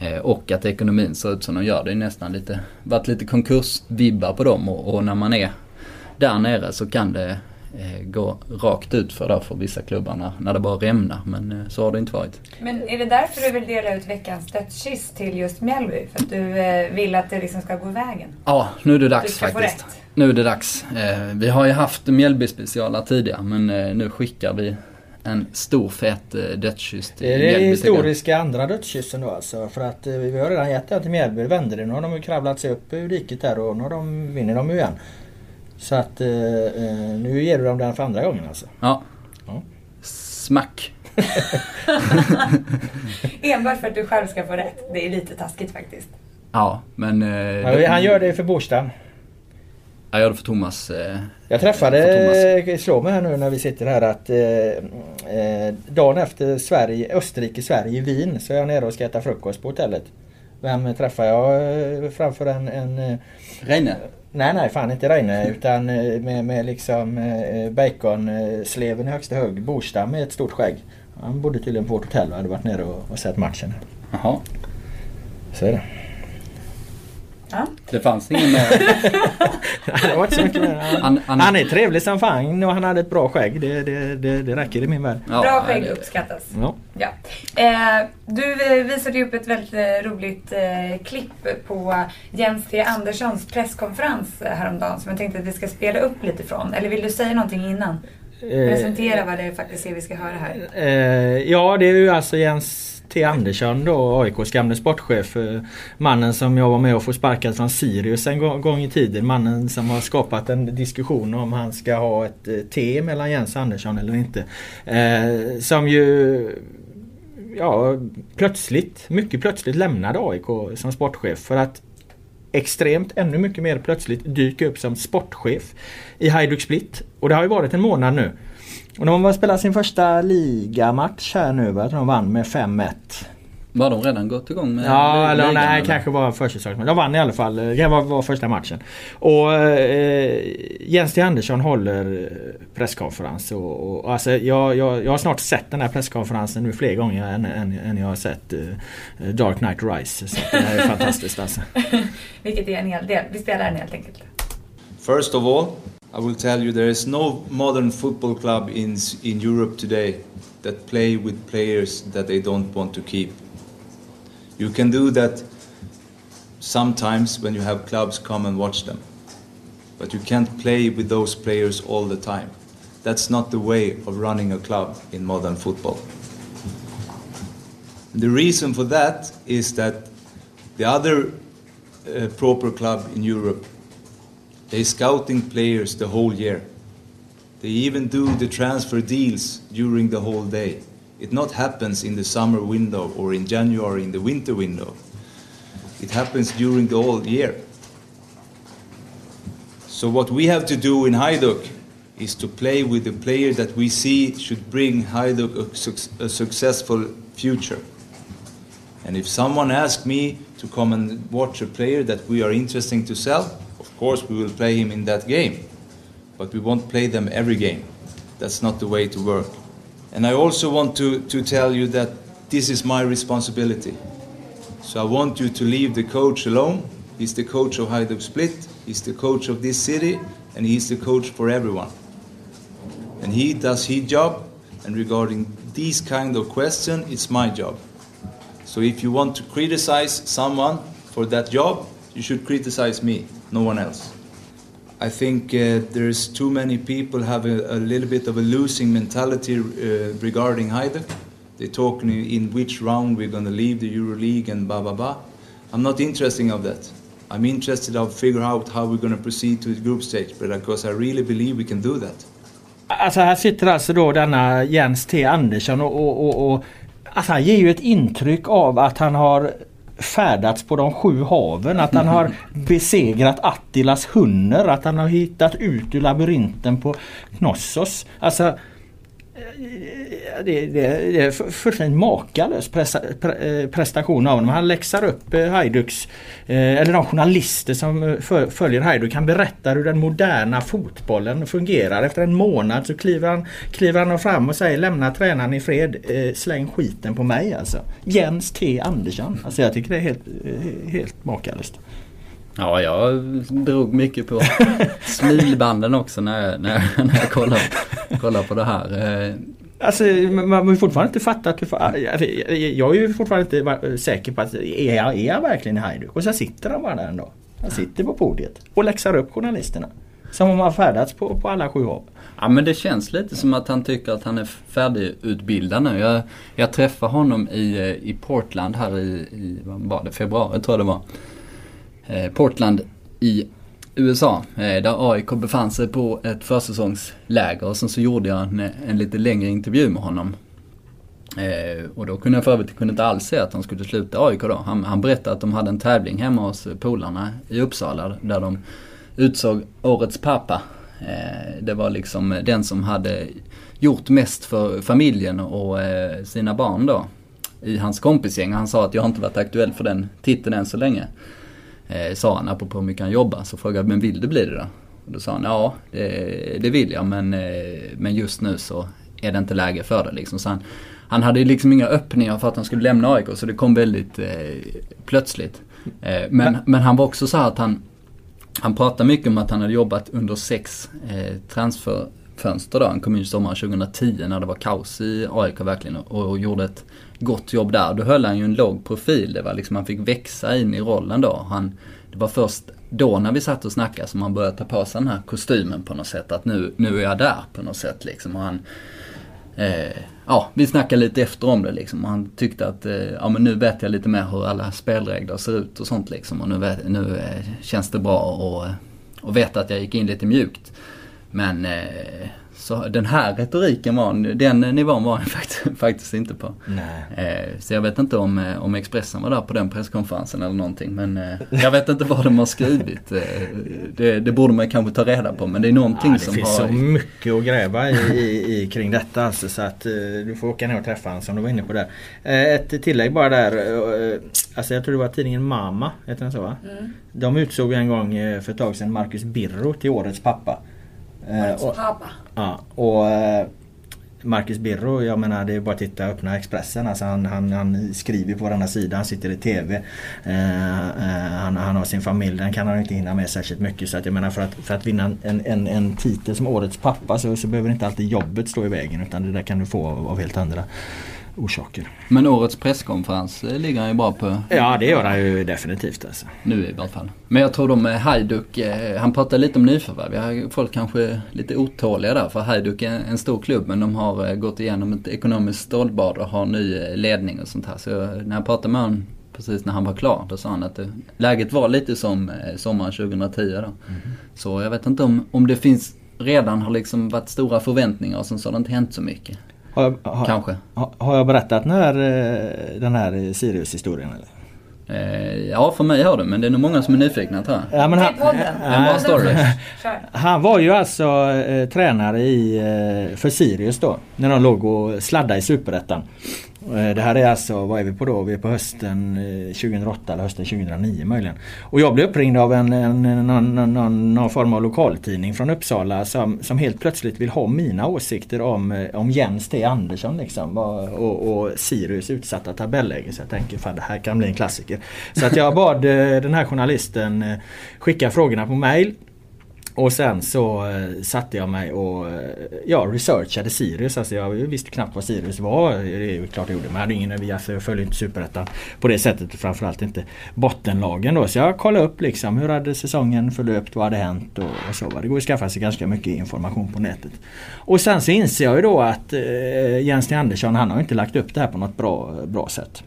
Eh, och att ekonomin ser ut som de gör. Det är nästan lite, varit lite konkursvibbar på dem och, och när man är där nere så kan det eh, gå rakt ut för, där för vissa klubbar när, när det bara rämnar. Men eh, så har det inte varit. Men är det därför du vill dela ut veckans dödskyss till just Mjällby? För att du eh, vill att det liksom ska gå vägen? Ja, nu är det dags faktiskt. Nu är det dags. Eh, vi har ju haft Mjällby-specialer tidigare men eh, nu skickar vi en stor fet eh, dödskyss till Det är Mjällby. den historiska andra dödskyssen då alltså. För att eh, vi har redan gett den till Mjällby. Vände det. Nu har de ju kravlat sig upp ur diket där och nu har de, vinner de ju igen. Så att eh, eh, nu ger du dem den för andra gången alltså. Ja. Ja. Smack. Enbart för att du själv ska få rätt. Det är lite taskigt faktiskt. Ja, men... Eh, Han gör det för Borstam. Jag gör det för Thomas. Eh, Jag träffade, Thomas. slår mig här nu när vi sitter här att eh, eh, dagen efter Sverige, Österrike-Sverige i Wien så är jag nere och ska äta frukost på hotellet. Vem träffar jag eh, framför en, en Reine. Nej nej fan inte Reine utan med, med liksom baconsleven i högsta hög. Borstam med ett stort skägg. Han bodde tydligen på vårt hotell och hade varit nere och, och sett matchen. Jaha. Så är det. Ja. Det fanns ingen mer. det var inte så mycket mer. Han, Han- han- han är trevlig som fan och han hade ett bra skägg. Det, det, det, det räcker i min värld. Ja, Bra skägg det- uppskattas. Ja. Ja. Eh, du eh, visade ju upp ett väldigt eh, roligt eh, klipp på Jens T Anderssons presskonferens eh, häromdagen som jag tänkte att vi ska spela upp lite från. Eller vill du säga någonting innan? Presentera vad det faktiskt är vi ska höra här. Eh, ja, det är ju alltså Jens T Andersson då, AIKs gamle sportchef. Eh, mannen som jag var med och få sparkad från Sirius en gång, i tiden. Mannen som har skapat en diskussion om han ska ha ett eh, T mellan Jens Andersson eller inte. Eh, som ju ja, plötsligt, mycket plötsligt lämnade AIK som sportchef för att extremt, ännu mycket mer plötsligt dyka upp som sportchef i Hajduk Split. Och det har ju varit en månad nu. Och de har spelat sin första ligamatch här nu va? De vann med 5-1. Var de redan gått igång med Ja, eller ligan, nej, eller? kanske var försäsongsmatch. De vann i alla fall. Det var, var första matchen. Och eh, Jens T Andersson håller eh, presskonferens. Och, och, alltså, jag, jag, jag har snart sett den här presskonferensen nu fler gånger än, än, än jag har sett eh, Dark Knight Rise. Så det här är fantastiskt alltså. Vilket är en hel del. Vi spelar den helt enkelt. First of all, I will tell you there is no modern football club in in Europe today that play with players that they don't want to keep. You can do that sometimes when you have clubs come and watch them. But you can't play with those players all the time. That's not the way of running a club in modern football. The reason for that is that the other uh, proper club in Europe they scouting players the whole year. They even do the transfer deals during the whole day. It not happens in the summer window or in January in the winter window. It happens during the whole year. So what we have to do in Hajduk is to play with the player that we see should bring Hajduk a, suc- a successful future. And if someone asks me to come and watch a player that we are interesting to sell, of course we will play him in that game. But we won't play them every game. That's not the way to work. And I also want to, to tell you that this is my responsibility. So I want you to leave the coach alone. He's the coach of Hajduk Split, he's the coach of this city, and he's the coach for everyone. And he does his job, and regarding these kind of question, it's my job. So if you want to criticize someone for that job, you should criticize me, no one else. I think uh, there's too many people have a, a little bit of a losing mentality uh, regarding Hajduk. They're talking in which round we're going to leave the EuroLeague and blah blah blah. I'm not interested of that. I'm interested of figure out how we're going to proceed to the group stage, but because I really believe we can do that. Alltså här sitter alltså då denna Jens T Andersson och, och, och, och alltså han ger ju ett intryck av att han har färdats på de sju haven. Att han har besegrat Attilas hunner. Att han har hittat ut ur labyrinten på Knossos. Alltså Eh, det, det, det är fullständigt makalös eh, prestation av honom. Han läxar upp eh, Hajduks, eh, eller de journalister som följer Hajduk. Han berättar hur den moderna fotbollen fungerar. Efter en månad så kliver han, kliver han fram och säger lämna tränaren i fred. Släng skiten på mig alltså. Jens T Andersson. Alltså jag tycker det är helt, helt makalöst. Ja, jag drog mycket på smilbanden också när jag, när jag, när jag kollade, kollade på det här. Alltså man har fortfarande inte fattat. Jag är ju fortfarande inte säker på att är jag, är jag verkligen Hajduk? Och så sitter han bara där ändå. Han sitter på podiet och läxar upp journalisterna. Som om han färdats på, på alla sju hav. Ja men det känns lite som att han tycker att han är färdigutbildad nu. Jag, jag träffade honom i, i Portland här i, i vad var det, februari tror jag det var. Eh, Portland i USA eh, där AIK befann sig på ett försäsongsläger och sen så gjorde jag en, en lite längre intervju med honom. Eh, och då kunde jag för övrigt kunde inte alls se att han skulle sluta AIK då. Han, han berättade att de hade en tävling hemma hos polarna i Uppsala där de utsåg årets pappa. Eh, det var liksom den som hade gjort mest för familjen och eh, sina barn då i hans kompisgäng. Han sa att jag har inte varit aktuell för den titeln än så länge eh, sa han apropå hur mycket han jobbar. Så frågade jag, men vill du bli det då? Och då sa han, ja det, det vill jag men, eh, men just nu så är det inte läge för det liksom. Så han, han hade liksom inga öppningar för att han skulle lämna AIK så det kom väldigt eh, plötsligt. Eh, men, men han var också så att han, han pratade mycket om att han hade jobbat under sex eh, transferfönster då. Han kom in sommaren 2010 när det var kaos i AIK verkligen och, och gjorde ett gott jobb där. Då höll han ju en låg profil. Det var liksom, han fick växa in i rollen då. Han, det var först då när vi satt och snackade som han började ta på sig den här kostymen på något sätt. Att nu, nu är jag där på något sätt liksom. Och han, eh, ja, vi snackade lite efter om det liksom. Och han tyckte att, eh, ja men nu vet jag lite mer hur alla spelregler ser ut och sånt liksom. Och nu, vet, nu eh, känns det bra och, eh, och veta att jag gick in lite mjukt. Men eh, så den här retoriken var, den nivån var han faktiskt, faktiskt inte på. Eh, så jag vet inte om, eh, om Expressen var där på den presskonferensen eller någonting. Men eh, jag vet inte vad de har skrivit. Eh, det, det, borde man kanske ta reda på men det är någonting ja, som har... Det finns så mycket att gräva i, i, i, kring detta alltså, så att eh, du får åka ner och träffa honom som du var inne på där. Eh, ett tillägg bara där. Alltså jag tror det var tidningen Mama, heter den så va? Mm. De utsåg en gång för ett tag sedan Marcus Birro till årets pappa. Årets pappa? Ja, och eh, Marcus Birro, jag menar det är bara att titta och öppna Expressen. Alltså han, han, han skriver på denna sida, han sitter i TV. Eh, eh, han, han, har sin familj, den kan han inte hinna med särskilt mycket. Så att jag menar för att, för att vinna en, en, en titel som Årets pappa så, så behöver inte alltid jobbet stå i vägen utan det där kan du få av, av helt andra orsaker. Men årets presskonferens eh, ligger han ju bra på. Ja det gör han ju definitivt alltså. Nu i alla fall. Men jag tror de med Hajduk, eh, han pratade lite om nyförvärv. Folk kanske lite otåliga där för Hajduk är en stor klubb men de har eh, gått igenom ett ekonomiskt stålbad och har ny ledning och sånt här. Så när jag pratade med honom precis när han var klar. Då sa han att det, läget var lite som sommaren 2010 då. Mm. Så jag vet inte om, om det finns redan har liksom varit stora förväntningar och sen så har det inte hänt så mycket. Har jag, har, Kanske. Har, har, jag berättat den här, eh, den här Sirius-historien eller? Eh, ja, för mig har du, men det är nog många som är nyfikna tror jag. Ja, men han, en bra story. han var ju alltså eh, tränare i, eh, för Sirius då. När de låg och sladdade i Superettan. Eh, det här är alltså, vad är vi på då? Vi är på hösten eh, 2008 eller hösten 2009 möjligen. Och jag blev uppringd av en, en, någon, någon, någon form av lokaltidning från Uppsala som, som helt plötsligt vill ha mina åsikter om, eh, om Jens T Andersson liksom. Och, och Sirius utsatta tabelläge. Så jag tänker fan det här kan bli en klassiker. Så att jag bad den här journalisten skicka frågorna på mail. Och sen så eh, satte jag mig och eh, ja, researchade Sirius. Alltså jag visste knappt vad Sirius var. Det är klart jag gjorde. Men jag hade ingen vi alltså, jag följde inte Superettan på det sättet. Framförallt inte bottenlagen då. Så jag kollade upp liksom hur hade säsongen förlöpt, vad hade hänt och, och så. Det går att skaffa sig ganska mycket information på nätet. Och sen så inser jag ju då att eh, Jens T. Andersson han har inte lagt upp det här på något bra, bra sätt.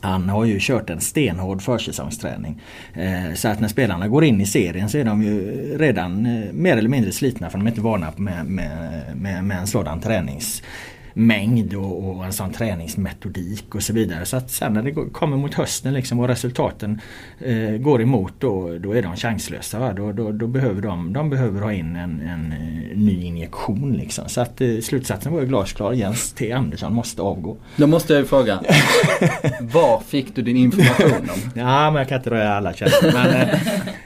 Han har ju kört en stenhård försäsongsträning. Eh, så att när spelarna går in i serien så är de ju redan eh, mer eller mindre slitna för de är inte vana med, med, med, med en sådan tränings mängd och, och, en sån träningsmetodik och så vidare. Så att sen när det kommer mot hösten liksom och resultaten eh, går emot då, då är de chanslösa. Då, då, då, behöver de, de behöver ha in en, en eh, ny injektion. Liksom. Så att eh, slutsatsen var ju glasklar. Jens T Andersson måste avgå. Då måste jag ju fråga. var fick du din information om? ja men jag kan inte röja alla källor. Men,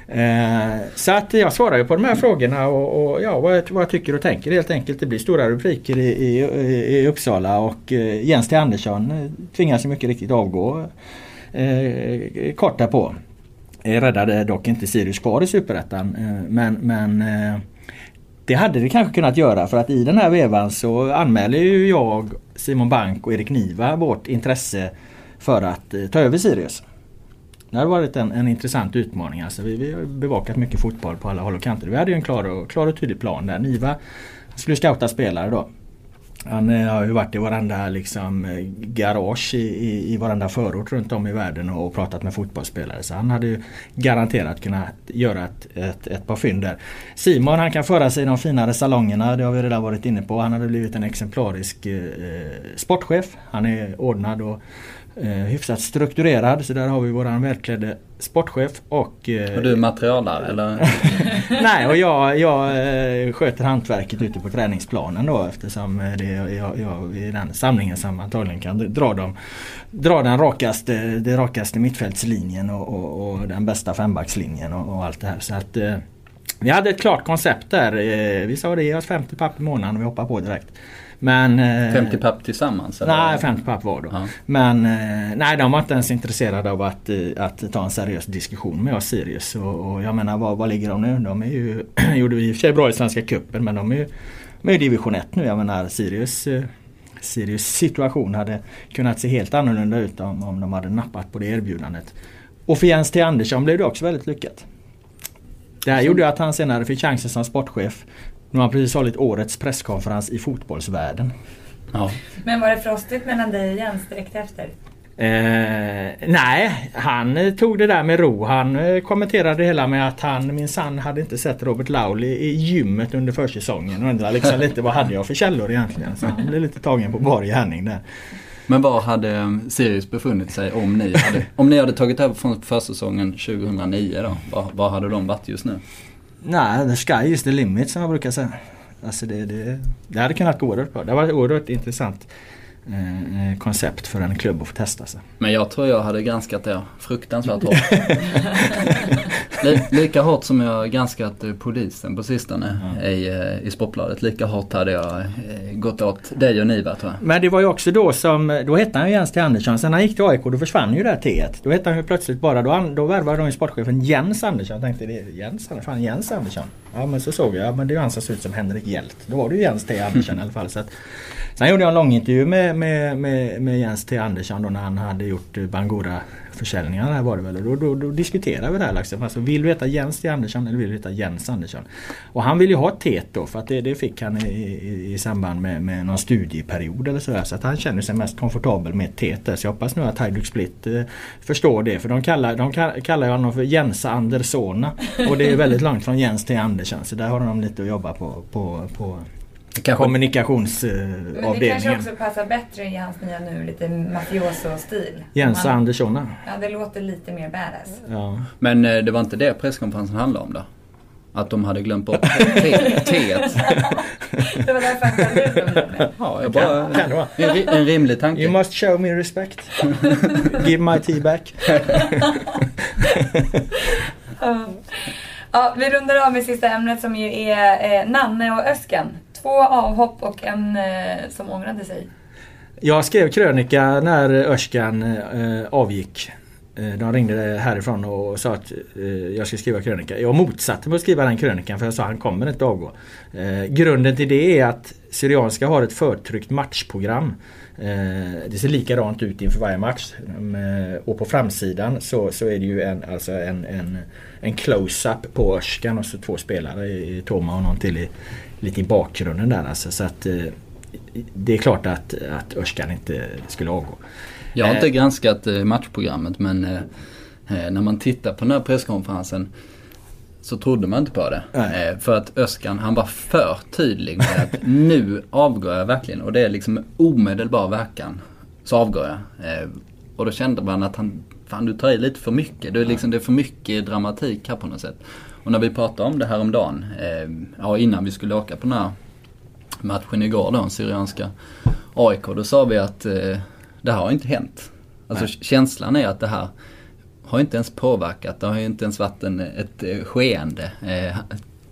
eh, eh, så att jag svarar ju på de här frågorna och, och ja, vad, vad jag tycker och tänker helt enkelt. Det blir stora rubriker i, i, i i Uppsala och eh, Jens T Andersson eh, tvingas ju mycket riktigt avgå eh, kort därpå. Eh, räddade dock inte Sirius kvar i Superettan eh, men, men eh, det hade det kanske kunnat göra för att i den här vevan så anmäler ju jag, Simon Bank och Erik Niva vårt intresse för att eh, ta över Sirius. Det har varit en, en intressant utmaning. Alltså vi, vi, har bevakat mycket fotboll på alla håll och kanter. Vi hade ju en klar och, klar och tydlig plan där. Niva skulle scouta spelare då. Han eh, har ju varit i varenda liksom, eh, garage i, i, i varenda förort runt om i världen och pratat med fotbollsspelare. Så han hade ju garanterat kunnat göra ett, ett, ett par fynd där. Simon han kan föra sig i de finare salongerna, det har vi redan varit inne på. Han hade blivit en exemplarisk eh, eh sportchef. Han är ordnad och eh, hyfsat strukturerad. Så där har vi våran välklädde sportchef och... Eh, och du är materialare eller? Nej och jag, jag eh, sköter hantverket ute på träningsplanen då eftersom det är jag, jag är den samlingen som antagligen kan dra, dem, dra den rakaste, det rakaste mittfältslinjen och, och, och den bästa fembackslinjen och, och, allt det här. Så att, eh, vi hade ett klart koncept där. Eh, vi sa det, ge oss 50 papp i månaden och vi hoppar på direkt. Men, 50 eh, papp tillsammans? Eller? Nej, 50 papp var då. Ja. Men eh, nej, de var inte ens intresserade av att, eh, att ta en seriös diskussion med oss Sirius. Och, och jag menar, vad, vad ligger de nu? De är ju, gjorde vi i och för sig bra i Svenska Cupen men de är ju med i division 1 nu. Jag menar Sirius Sirius situation hade kunnat se helt annorlunda ut om, om de hade nappat på det erbjudandet. Och för Jens T Andersson blev det också väldigt lyckat. Det här gjorde att han senare fick chansen som sportchef. Nu har han precis hållit årets presskonferens i fotbollsvärlden. Ja. Men var det frostigt mellan dig och Jens direkt efter? Eh, nej, han tog det där med ro. Han eh, kommenterade det hela med att han minsann hade inte sett Robert Laul i, i gymmet under försäsongen och undrade liksom lite vad hade jag för källor egentligen. Så han blev lite tagen på bar gärning där. Men var hade eh, Sirius befunnit sig om ni hade, om ni hade tagit över från försäsongen 2009 då? Var, var hade de varit just nu? Nej, the sky is the limit som jag brukar säga. Alltså det, det, det hade kunnat gå oerhört bra. Det hade varit oerhört intressant eh, eh, koncept för en klubb att få testa sig. Men jag tror jag hade granskat det fruktansvärt hårt. lika hårt som jag granskat eh, polisen på sistone mm. i, i Sportbladet. Lika hårt hade jag gått åt dig och Niva tror jag. Men det var ju också då som, då hette han ju Jens T Andersson. Sen när han gick till AIK då försvann ju det här T Då hette han ju plötsligt bara, då, då värvade de ju sportchefen Jens Andersson. Jag tänkte det är Jens, fan Jens Andersson. Ja men så såg jag, men det är ju han som ser ut som Henrik Hjält. Då var det ju Jens T Andersson i alla fall. Så att, sen gjorde jag en lång intervju med, med, med, med Jens T Andersson då när han hade gjort eh, Bangura försäljningarna var det väl. Och då, då, då diskuterade vi det här. Liksom. Alltså, vill du heta Jens T Andersson eller vill du heta Jens Andersson? Och han ville ju ha Tet då för att det, det fick han i, i, i, samband med, med någon studieperiod eller sådär. Så att han känner sig mest komfortabel med Tet där. Så jag hoppas nu att Hajduk Split eh, förstår det. För de kallar, de kallar honom för Jensa Andersona. Och det är väldigt långt från Jens T Andersson. Så där har de lite att jobba på, på, på kommunikationsavdelningen. Men det kanske också passar bättre i hans nya nu, lite mafioso-stil. Jens Andersson. Ja, det låter lite mer badass. Ja. Men eh, det var inte det presskonferensen handlade om då? Att de hade glömt bort teet? det var därför han kallade Ja, jag bara... Kan, kan en, en rimlig tanke. You must show me respect. Give my tea back. ja, vi rundar av med sista ämnet som ju är eh, Nanne och Öskan. Två avhopp och en eh, som ångrade sig. Jag skrev krönika när Örskan eh, avgick. Eh, de ringde härifrån och sa att eh, jag ska skriva krönika. Jag motsatte mig att skriva den krönikan för jag sa att han kommer inte avgå. Eh, grunden till det är att Syrianska har ett förtryckt matchprogram. Det ser likadant ut inför varje match. Och på framsidan så, så är det ju en, alltså en, en, en close-up på Örskan och så två spelare, Toma och någon till i, lite i bakgrunden där. Alltså, så att, det är klart att, att Örskan inte skulle avgå. Jag har inte granskat eh, matchprogrammet men eh, eh, när man tittar på den här presskonferensen så trodde man inte på det. Nej. För att Öskan han var för tydlig med att nu avgår jag verkligen och det är liksom omedelbar verkan. Så avgår jag. Och då kände man att han, fan du tar i lite för mycket. Det är, liksom, det är för mycket dramatik här på något sätt. Och när vi pratade om det här om dagen, ja innan vi skulle åka på den här matchen igår då, Syrianska AIK, då sa vi att det här har inte hänt. Alltså Nej. känslan är att det här har inte ens påverkat. Det har ju inte ens varit en, ett eh, skeende. Eh,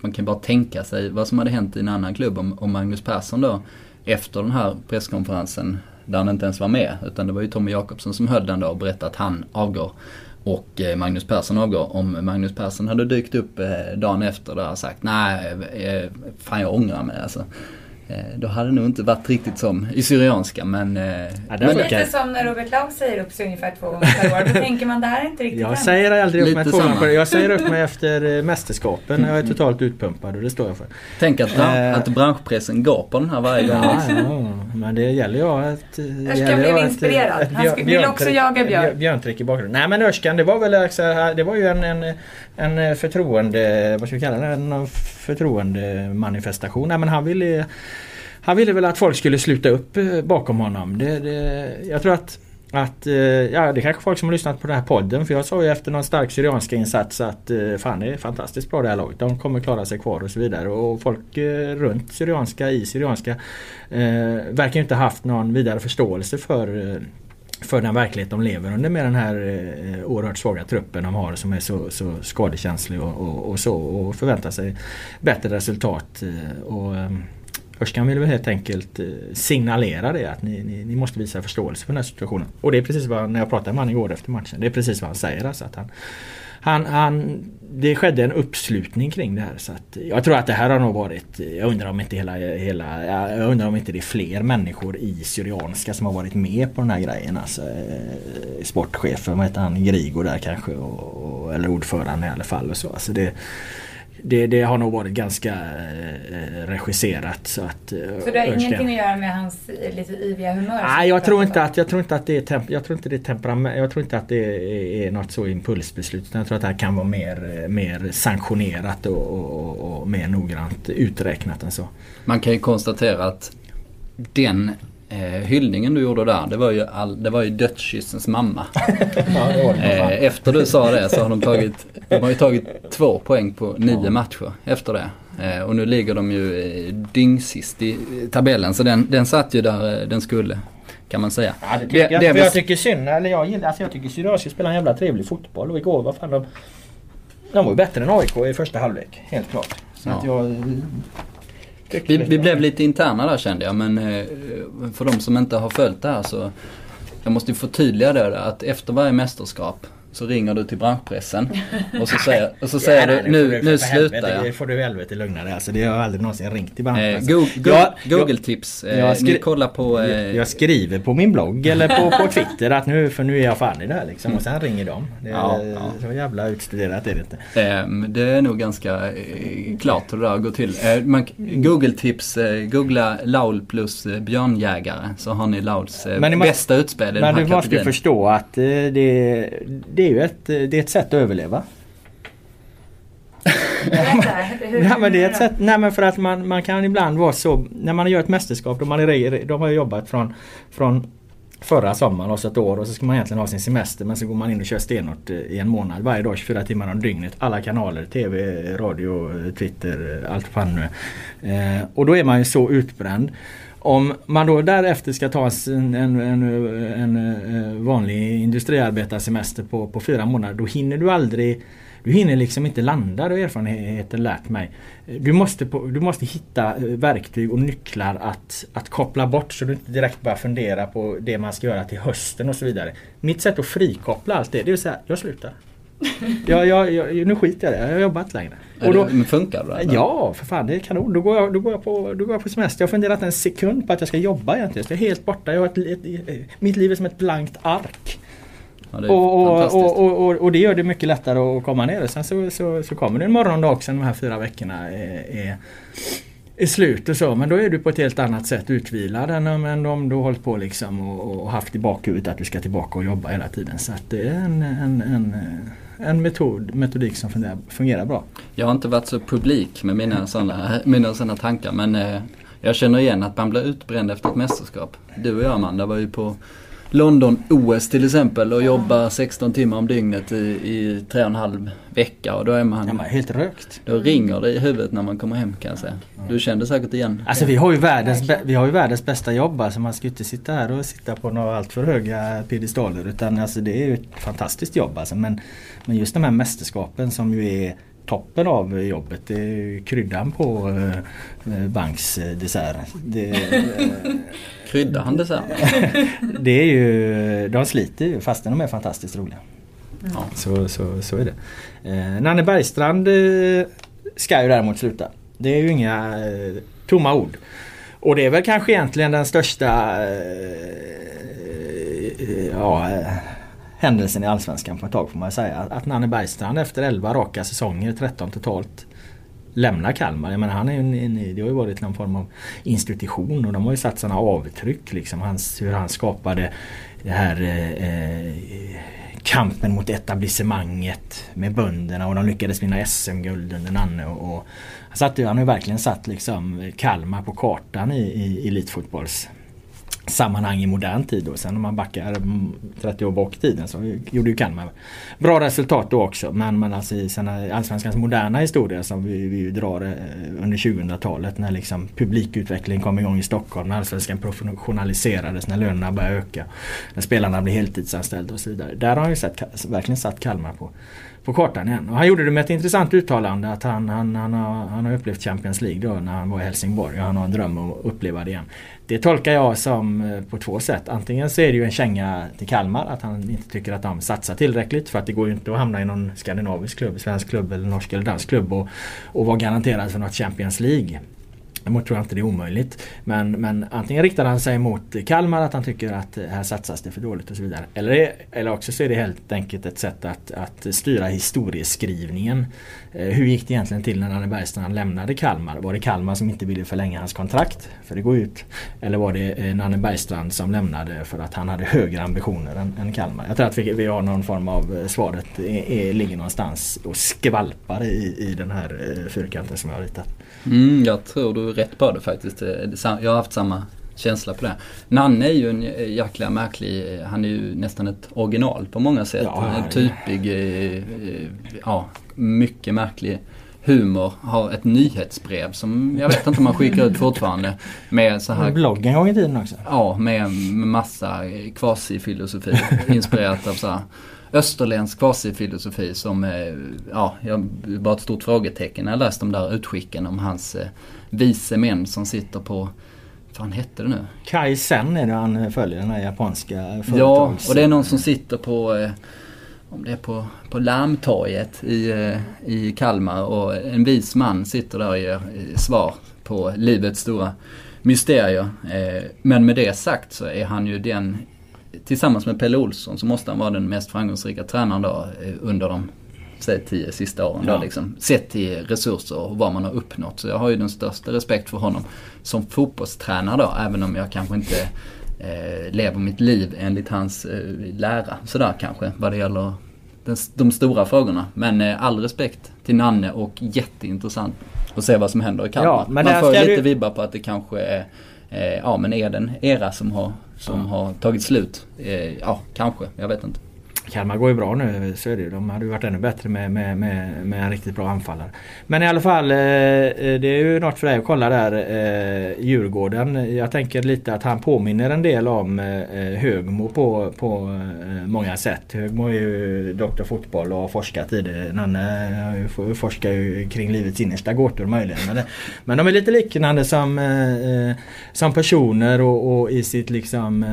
man kan bara tänka sig vad som hade hänt i en annan klubb om, om Magnus Persson då efter den här presskonferensen där han inte ens var med. Utan det var ju Tommy Jakobsson som höll den då och berättade att han avgår. Och eh, Magnus Persson avgår. Om Magnus Persson hade dykt upp dagen efter och sagt nej, fan jag ångrar mig alltså. Eh, då hade det nog inte varit riktigt som i Syrianska men... Eh, ja, det men lite som när Robert Laul säger upp sig ungefär två gånger per år. Då tänker man det här är inte riktigt Jag hem. säger aldrig upp mig två gånger Jag säger upp mig efter eh, mästerskapen när jag är totalt utpumpad och det står jag för. Tänk att, äh, att branschpressen går på den här varje gång. Ja, ja, men det gäller ju att... Örskan blev inspirerad. Han ska, vill också jaga björn. Björnträck i bakgrunden. Nej men Örskan det var väl det var ju en, en, en eh, förtroende... Vad ska vi kalla det? En eh, förtroendemanifestation. Nej men han ville han ville väl att folk skulle sluta upp eh, bakom honom. Det, det, jag tror att att, ja det är kanske folk som har lyssnat på den här podden för jag sa ju efter någon stark Syrianska insats att fan det är fantastiskt bra det här laget. De kommer klara sig kvar och så vidare. Och folk runt Syrianska, i Syrianska eh, verkar inte haft någon vidare förståelse för för den verklighet de lever under med den här eh, oerhört svaga truppen de har som är så, så skadekänslig och, och, och så och förväntar sig bättre resultat. Eh, och, eh, Örskan vill väl helt enkelt eh, signalera det att ni, ni, ni, måste visa förståelse för den här situationen. Och det är precis vad, när jag pratade med honom igår efter matchen, det är precis vad han säger. Alltså att han, han, han, det skedde en uppslutning kring det här. Så att jag tror att det här har nog varit, jag undrar om inte hela, hela jag undrar om inte det är fler människor i Syrianska som har varit med på den här grejen. Alltså, eh, sportchefen, vad heter han, Grigo där kanske, och, eller ordförande i alla fall. Och så. Alltså det, det, det, har nog varit ganska eh, regisserat. Så, att, eh, så det har ingenting att göra med hans eh, lite yviga humör? Nej, jag tror, inte att, jag tror inte att det är temp jag tror inte det är temperament. Jag tror inte att det är, är något så impulsbeslut. Jag tror att det här kan vara mer, mer sanktionerat och, och, och mer noggrant uträknat än så. Man kan ju konstatera att den Eh, hyllningen du gjorde där, det var ju, all, det var ju dödskyssens mamma. ja, eh, efter du sa det så har de tagit, de har ju tagit två poäng på nio matcher efter det. Eh, och nu ligger de ju dyngsist i tabellen så den, den satt ju där eh, den skulle. Kan man säga. Ja, det tycker det, jag, det jag tycker synd, eller jag gillar, alltså jag tycker Sydöstra spelar en jävla trevlig fotboll och igår var fan de... De var ju bättre än AIK i första halvlek, helt klart. Så ja. att jag vi, vi blev lite interna där kände jag men eh, för de som inte har följt det här så jag måste ju förtydliga det att efter varje mästerskap så ringer du till branschpressen och så säger, och så säger ja, du nu, nu slutar jag. Det får du i helvete lugna dig. Alltså, det har jag aldrig någonsin ringt till branschpressen. Eh, Google, jag, Google-tips. Eh, jag, skri- kolla på... Eh, jag, jag, skriver på min blogg eller på, på Twitter att nu, för nu är jag fan i det här liksom. Och sen ringer de. Det ja, ja. Så jävla utstuderat är det inte. Eh, det är nog ganska eh, klart hur det där går till. Eh, man, Google-tips, eh, googla Laul plus björnjägare så har ni Lauls bästa utspel i Men du måste ju förstå att det, det är ju ett, det är ett sätt att överleva. nej, men det är ett sätt, nej men för att man, man kan ibland vara så, när man gör ett mästerskap, de, man är, de har jobbat från, från förra sommaren och så ett år och så ska man egentligen ha sin semester men så går man in och kör stenhårt eh, i en månad varje dag 24 timmar om dygnet. Alla kanaler, TV, radio, Twitter, allt fan nu. Eh, och då är man ju så utbränd. Om man då därefter ska ta en, en, en, en, vanlig industriarbetarsemester på, på fyra månader då hinner du aldrig du hinner liksom inte landa, det har erfarenheten lärt mig. Du måste, på, du måste hitta eh, verktyg och nycklar att, att koppla bort så du inte direkt börjar fundera på det man ska göra till hösten och så vidare. Mitt sätt att frikoppla allt det, det är att säga jag slutar jag, jag, jag, nu skiter jag i det, jag jobbar inte längre. Och då, men funkar det? Eller? Ja, för fan det är kanon. Då går, jag, då, går jag på, då går jag på semester. Jag har funderat en sekund på att jag ska jobba egentligen. Jag är helt borta. Jag har ett, ett, ett, mitt liv är som ett blankt ark. Ja, och, och, och, och, det gör det mycket lättare att komma ner. Sen så, så, så kommer det en morgondag när de här fyra veckorna är, är, är slut och så. Men då är du på ett helt annat sätt utvilad än om, om du har hållit på liksom och, och haft i bakhuvudet att du ska tillbaka och jobba hela tiden. Så att det är en, en, en en metod, metodik som fungerar, fungerar, bra. Jag har inte varit så publik med mina sådana, mina sådana tankar men eh, jag känner igen att man blir utbränd efter ett mästerskap. Du och jag Amanda var ju på London-OS till exempel och jobbar 16 timmar om dygnet i, i tre och en halv vecka och då är man... Ja, man är helt rökt. Då ringer det i huvudet när man kommer hem kan jag säga. Du kände säkert igen. Alltså vi har ju världens, vi har ju världens bästa jobb. Alltså man ska ju inte sitta här och sitta på några alltför höga piedestaler utan alltså det är ju ett fantastiskt jobb alltså. Men, men just de här mästerskapen som ju är toppen av jobbet. Det är kryddan på eh, Banks eh, dessert. Det, eh, Kryddar han dessert? det är ju, de sliter ju fastän de är fantastiskt roliga. Mm. Ja. Så, så, så är det. Eh, Nanne Bergstrand eh, ska ju däremot sluta. Det är ju inga eh, tomma ord. Och det är väl kanske egentligen den största eh, ja, händelsen i Allsvenskan på ett tag får man säga. Att Nanne Bergstrand efter 11 raka säsonger, 13 totalt, lämnar Kalmar. Jag menar, han är en, en, det har ju varit någon form av institution och de har ju satt sådana avtryck. Liksom, hans, hur han skapade det här eh, eh, kampen mot etablissemanget med bönderna och de lyckades vinna SM-guld under Nanne. Och, och, han, han har ju verkligen satt liksom Kalmar på kartan i, i elitfotbolls sammanhang i modern tid. Och sen om man backar 30 år bak i tiden så gjorde ju Kalmar bra resultat då också. Men, men alltså i Allsvenskans moderna historia som vi, vi drar eh, under 2000-talet när liksom publikutvecklingen kom igång i Stockholm, när Allsvenskan professionaliserades, när lönerna började öka, när spelarna blev heltidsanställda och så vidare. Där har han ju sett, verkligen satt Kalmar på på kartan igen. Och han gjorde det med ett intressant uttalande att han, han, han, har, han har upplevt Champions League då när han var i Helsingborg och han har en dröm om att uppleva det igen. Det tolkar jag som eh, på två sätt. Antingen så är det ju en känga till Kalmar att han inte tycker att de satsar tillräckligt för att det går ju inte att hamna i någon skandinavisk klubb, svensk klubb eller norsk eller dansk klubb och, och vara garanterad för något Champions League. Däremot tror jag inte det är omöjligt. Men, men antingen riktar han sig mot Kalmar att han tycker att här satsas det för dåligt och så vidare. Eller, eller också så är det helt enkelt ett sätt att, att styra historieskrivningen. Eh, hur gick det egentligen till när Nanne Bergstrand lämnade Kalmar? Var det Kalmar som inte ville förlänga hans kontrakt? För det går ut. Eller var det eh, Nanne Bergstrand som lämnade för att han hade högre ambitioner än, än Kalmar? Jag tror att vi, vi har någon form av eh, svaret är, är, ligger någonstans och skvalpar i, i den här fyrkanten som jag har ritat. Mm, jag tror du är rätt på det faktiskt. Jag har haft samma känsla på det. Nanne är ju en jäkla märklig, han är ju nästan ett original på många sätt. Ja, en typig, ja, mycket märklig humor har ett nyhetsbrev som jag vet inte om man skickar ut fortfarande. Med så här... Blogg en gång i tiden också? Ja, med massa kvasifilosofi inspirerat av så här österländsk kvasifilosofi som, eh, ja, jag bara ett stort frågetecken när jag läst de där utskicken om hans eh, vise män som sitter på vad fan hette det nu? Kai Sen är det han följer, den här japanska företags... Ja, och det är någon som sitter på eh, om det är på, på Larmtorget i, i Kalmar och en vis man sitter där och ger svar på livets stora mysterier. Men med det sagt så är han ju den, tillsammans med Pelle Olsson, så måste han vara den mest framgångsrika tränaren då eh, under de säg tio sista åren ja. då liksom. Sett till resurser och vad man har uppnått. Så jag har ju den största respekt för honom som fotbollstränare då, även om jag kanske inte eh, lever mitt liv enligt hans eh, lära. Sådär kanske vad det gäller den, de stora frågorna. Men eh, all respekt till Nanne och jätteintressant att se vad som händer i Kalmar. Ja, Man får lite du... vibbar på att det kanske är, eh, ja men är den era som har, som har tagit slut? Eh, ja, kanske. Jag vet inte. Kalmar går ju bra nu, så är det ju. De hade ju varit ännu bättre med, med, med, med en riktigt bra anfallare. Men i alla fall, eh, eh, det är ju något för dig att kolla där. Eh, Djurgården. Jag tänker lite att han påminner en del om Högmo på, på många sätt. Högmo är ju doktor fotboll och har forskat i det. Nanne forskar ju kring livets innersta gåtor möjligen. Men, det, men de är lite liknande som, som personer och, och i sitt liksom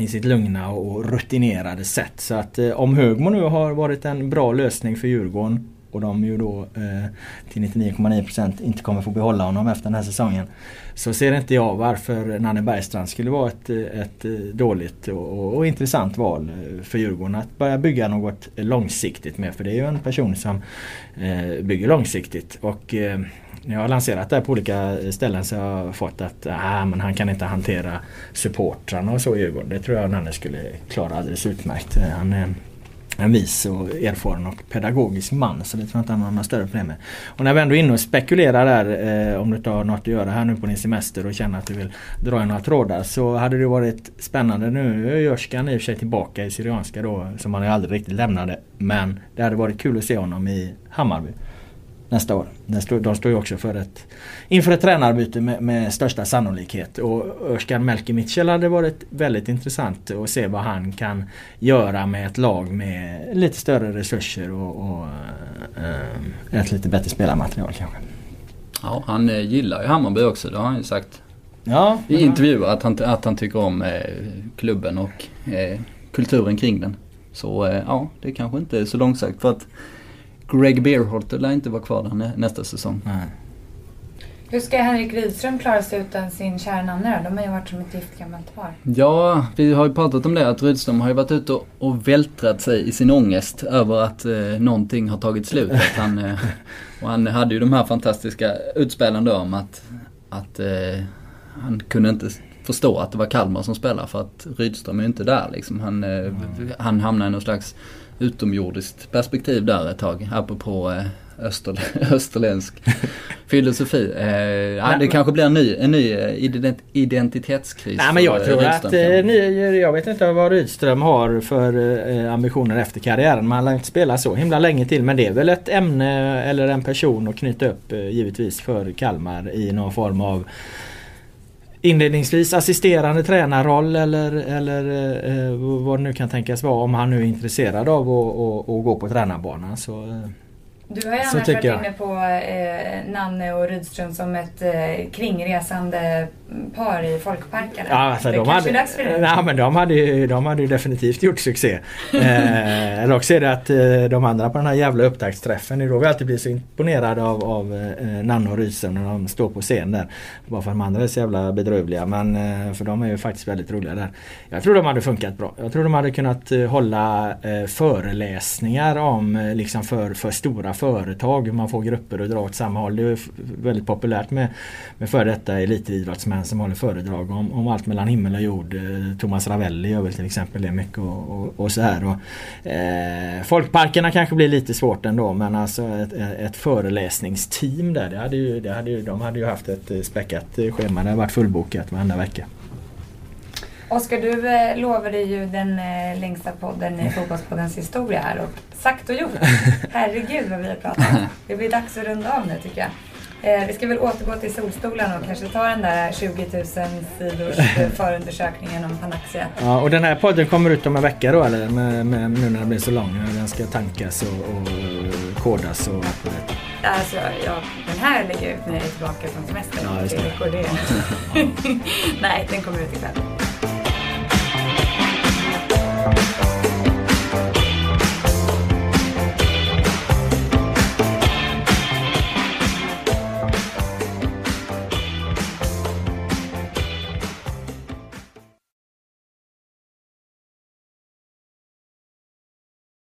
i sitt lugna och rutinerade sätt. Så att eh, om Högmo nu har varit en bra lösning för Djurgården och de ju då eh, till 99,9% inte kommer få behålla honom efter den här säsongen. Så ser inte jag varför Nanne Bergstrand skulle vara ett, ett eh, dåligt och, och, och, intressant val eh, för Djurgården att börja bygga något långsiktigt med. För det är ju en person som eh, bygger långsiktigt. Och eh, när jag har lanserat det här på olika ställen så har jag fått att ah, men han kan inte hantera supportrarna och så i Djurgården. Det tror jag Nanne skulle klara alldeles utmärkt. Eh, han är en en vis och erfaren och pedagogisk man så det tror jag inte han har några större problem med. Och när vi ändå är inne och spekulerar där eh, om du inte har något att göra här nu på din semester och känner att du vill dra i några trådar så hade det varit spännande. Nu är Jörskan i och för sig tillbaka i Syrianska då som han ju aldrig riktigt lämnade. Men det hade varit kul att se honom i Hammarby nästa år. De står ju också för ett, inför ett tränarbyte med, med största sannolikhet. Och Özcan Melke Mitchell hade varit väldigt intressant att se vad han kan göra med ett lag med lite större resurser och, och äh, ett lite bättre spelarmaterial kanske. Ja, han eh, gillar ju Hammarby också. Det har han ju sagt ja, i intervjuer att han, att han tycker om eh, klubben och eh, kulturen kring den. Så eh, ja, det kanske inte är så långsökt för att Greg Beerholter lär inte vara kvar där nästa säsong. Nej. Hur ska Henrik Rydström klara sig utan sin kära Nanne De har ju varit som ett gift gammalt par. Ja, vi har ju pratat om det att Rydström har ju varit ute och, och vältrat sig i sin ångest över att eh, någonting har tagit slut. Att han, eh, och han hade ju de här fantastiska utspelen då om att, att eh, han kunde inte förstå att det var Kalmar som spelade för att Rydström är ju inte där liksom. Han, mm. han hamnar i någon slags utomjordiskt perspektiv där ett tag. Apropå eh, österl österländsk filosofi. Eh, ja, det kanske blir en ny, en ny eh, identitetskris. Nej men jag tror Rydström, att, eh, jag vet inte vad Rydström har för eh, ambitioner efter karriären. Man har inte spelat så himla länge till. Men det är väl ett ämne eller en person att knyta upp eh, givetvis för Kalmar i någon form av inledningsvis assisterande tränarroll eller, eller eh, vad det nu kan tänkas vara om han nu är intresserad av att, gå på tränarbanan. Så, eh, du har ju annars varit inne på eh, Nanne och Rydström som ett eh, kringresande par i folkparkerna. Ja, alltså, det de kanske hade, är dags för det? Nej, men de hade, ju, de hade ju definitivt gjort succé. eh, eller också är det att eh, de andra på den här jävla upptaktsträffen, det är då vi alltid blir så imponerade av, av eh, Nanne och Rydström när de står på scen där. Bara för att de andra är så jävla bedrövliga. Men eh, för de är ju faktiskt väldigt roliga där. Jag tror de hade funkat bra. Jag tror de hade kunnat eh, hålla eh, föreläsningar om liksom för, för stora företag. Hur man får grupper att dra åt samma håll. Det är väldigt populärt med, med före detta elitidrottsmän som håller föredrag om, om allt mellan himmel och jord. Eh, Thomas Ravelli gör väl till exempel det mycket och, och, och så här. Och, eh, folkparkerna kanske blir lite svårt ändå men alltså ett, ett föreläsningsteam där. Det hade ju, det hade ju, de hade ju haft ett eh, späckat schema. Det hade varit fullbokat varenda vecka. Oskar, du eh, lovade ju den eh, längsta podden i Fotbollspoddens historia här och sagt och gjort. Herregud vad vi har pratat. Det blir dags att runda av nu tycker jag. Eh, vi ska väl återgå till solstolen och kanske ta den där 20 000 sidors förundersökningen om Panaxia. Ja, och den här podden kommer ut om en vecka då eller? Med, med, nu när den blir så lång. Den ska tankas och, och kodas och allt på det. Alltså, ja, den här lägger jag ut när jag är tillbaka från semestern. Ja, just det. det. Nej, den kommer ut ikväll.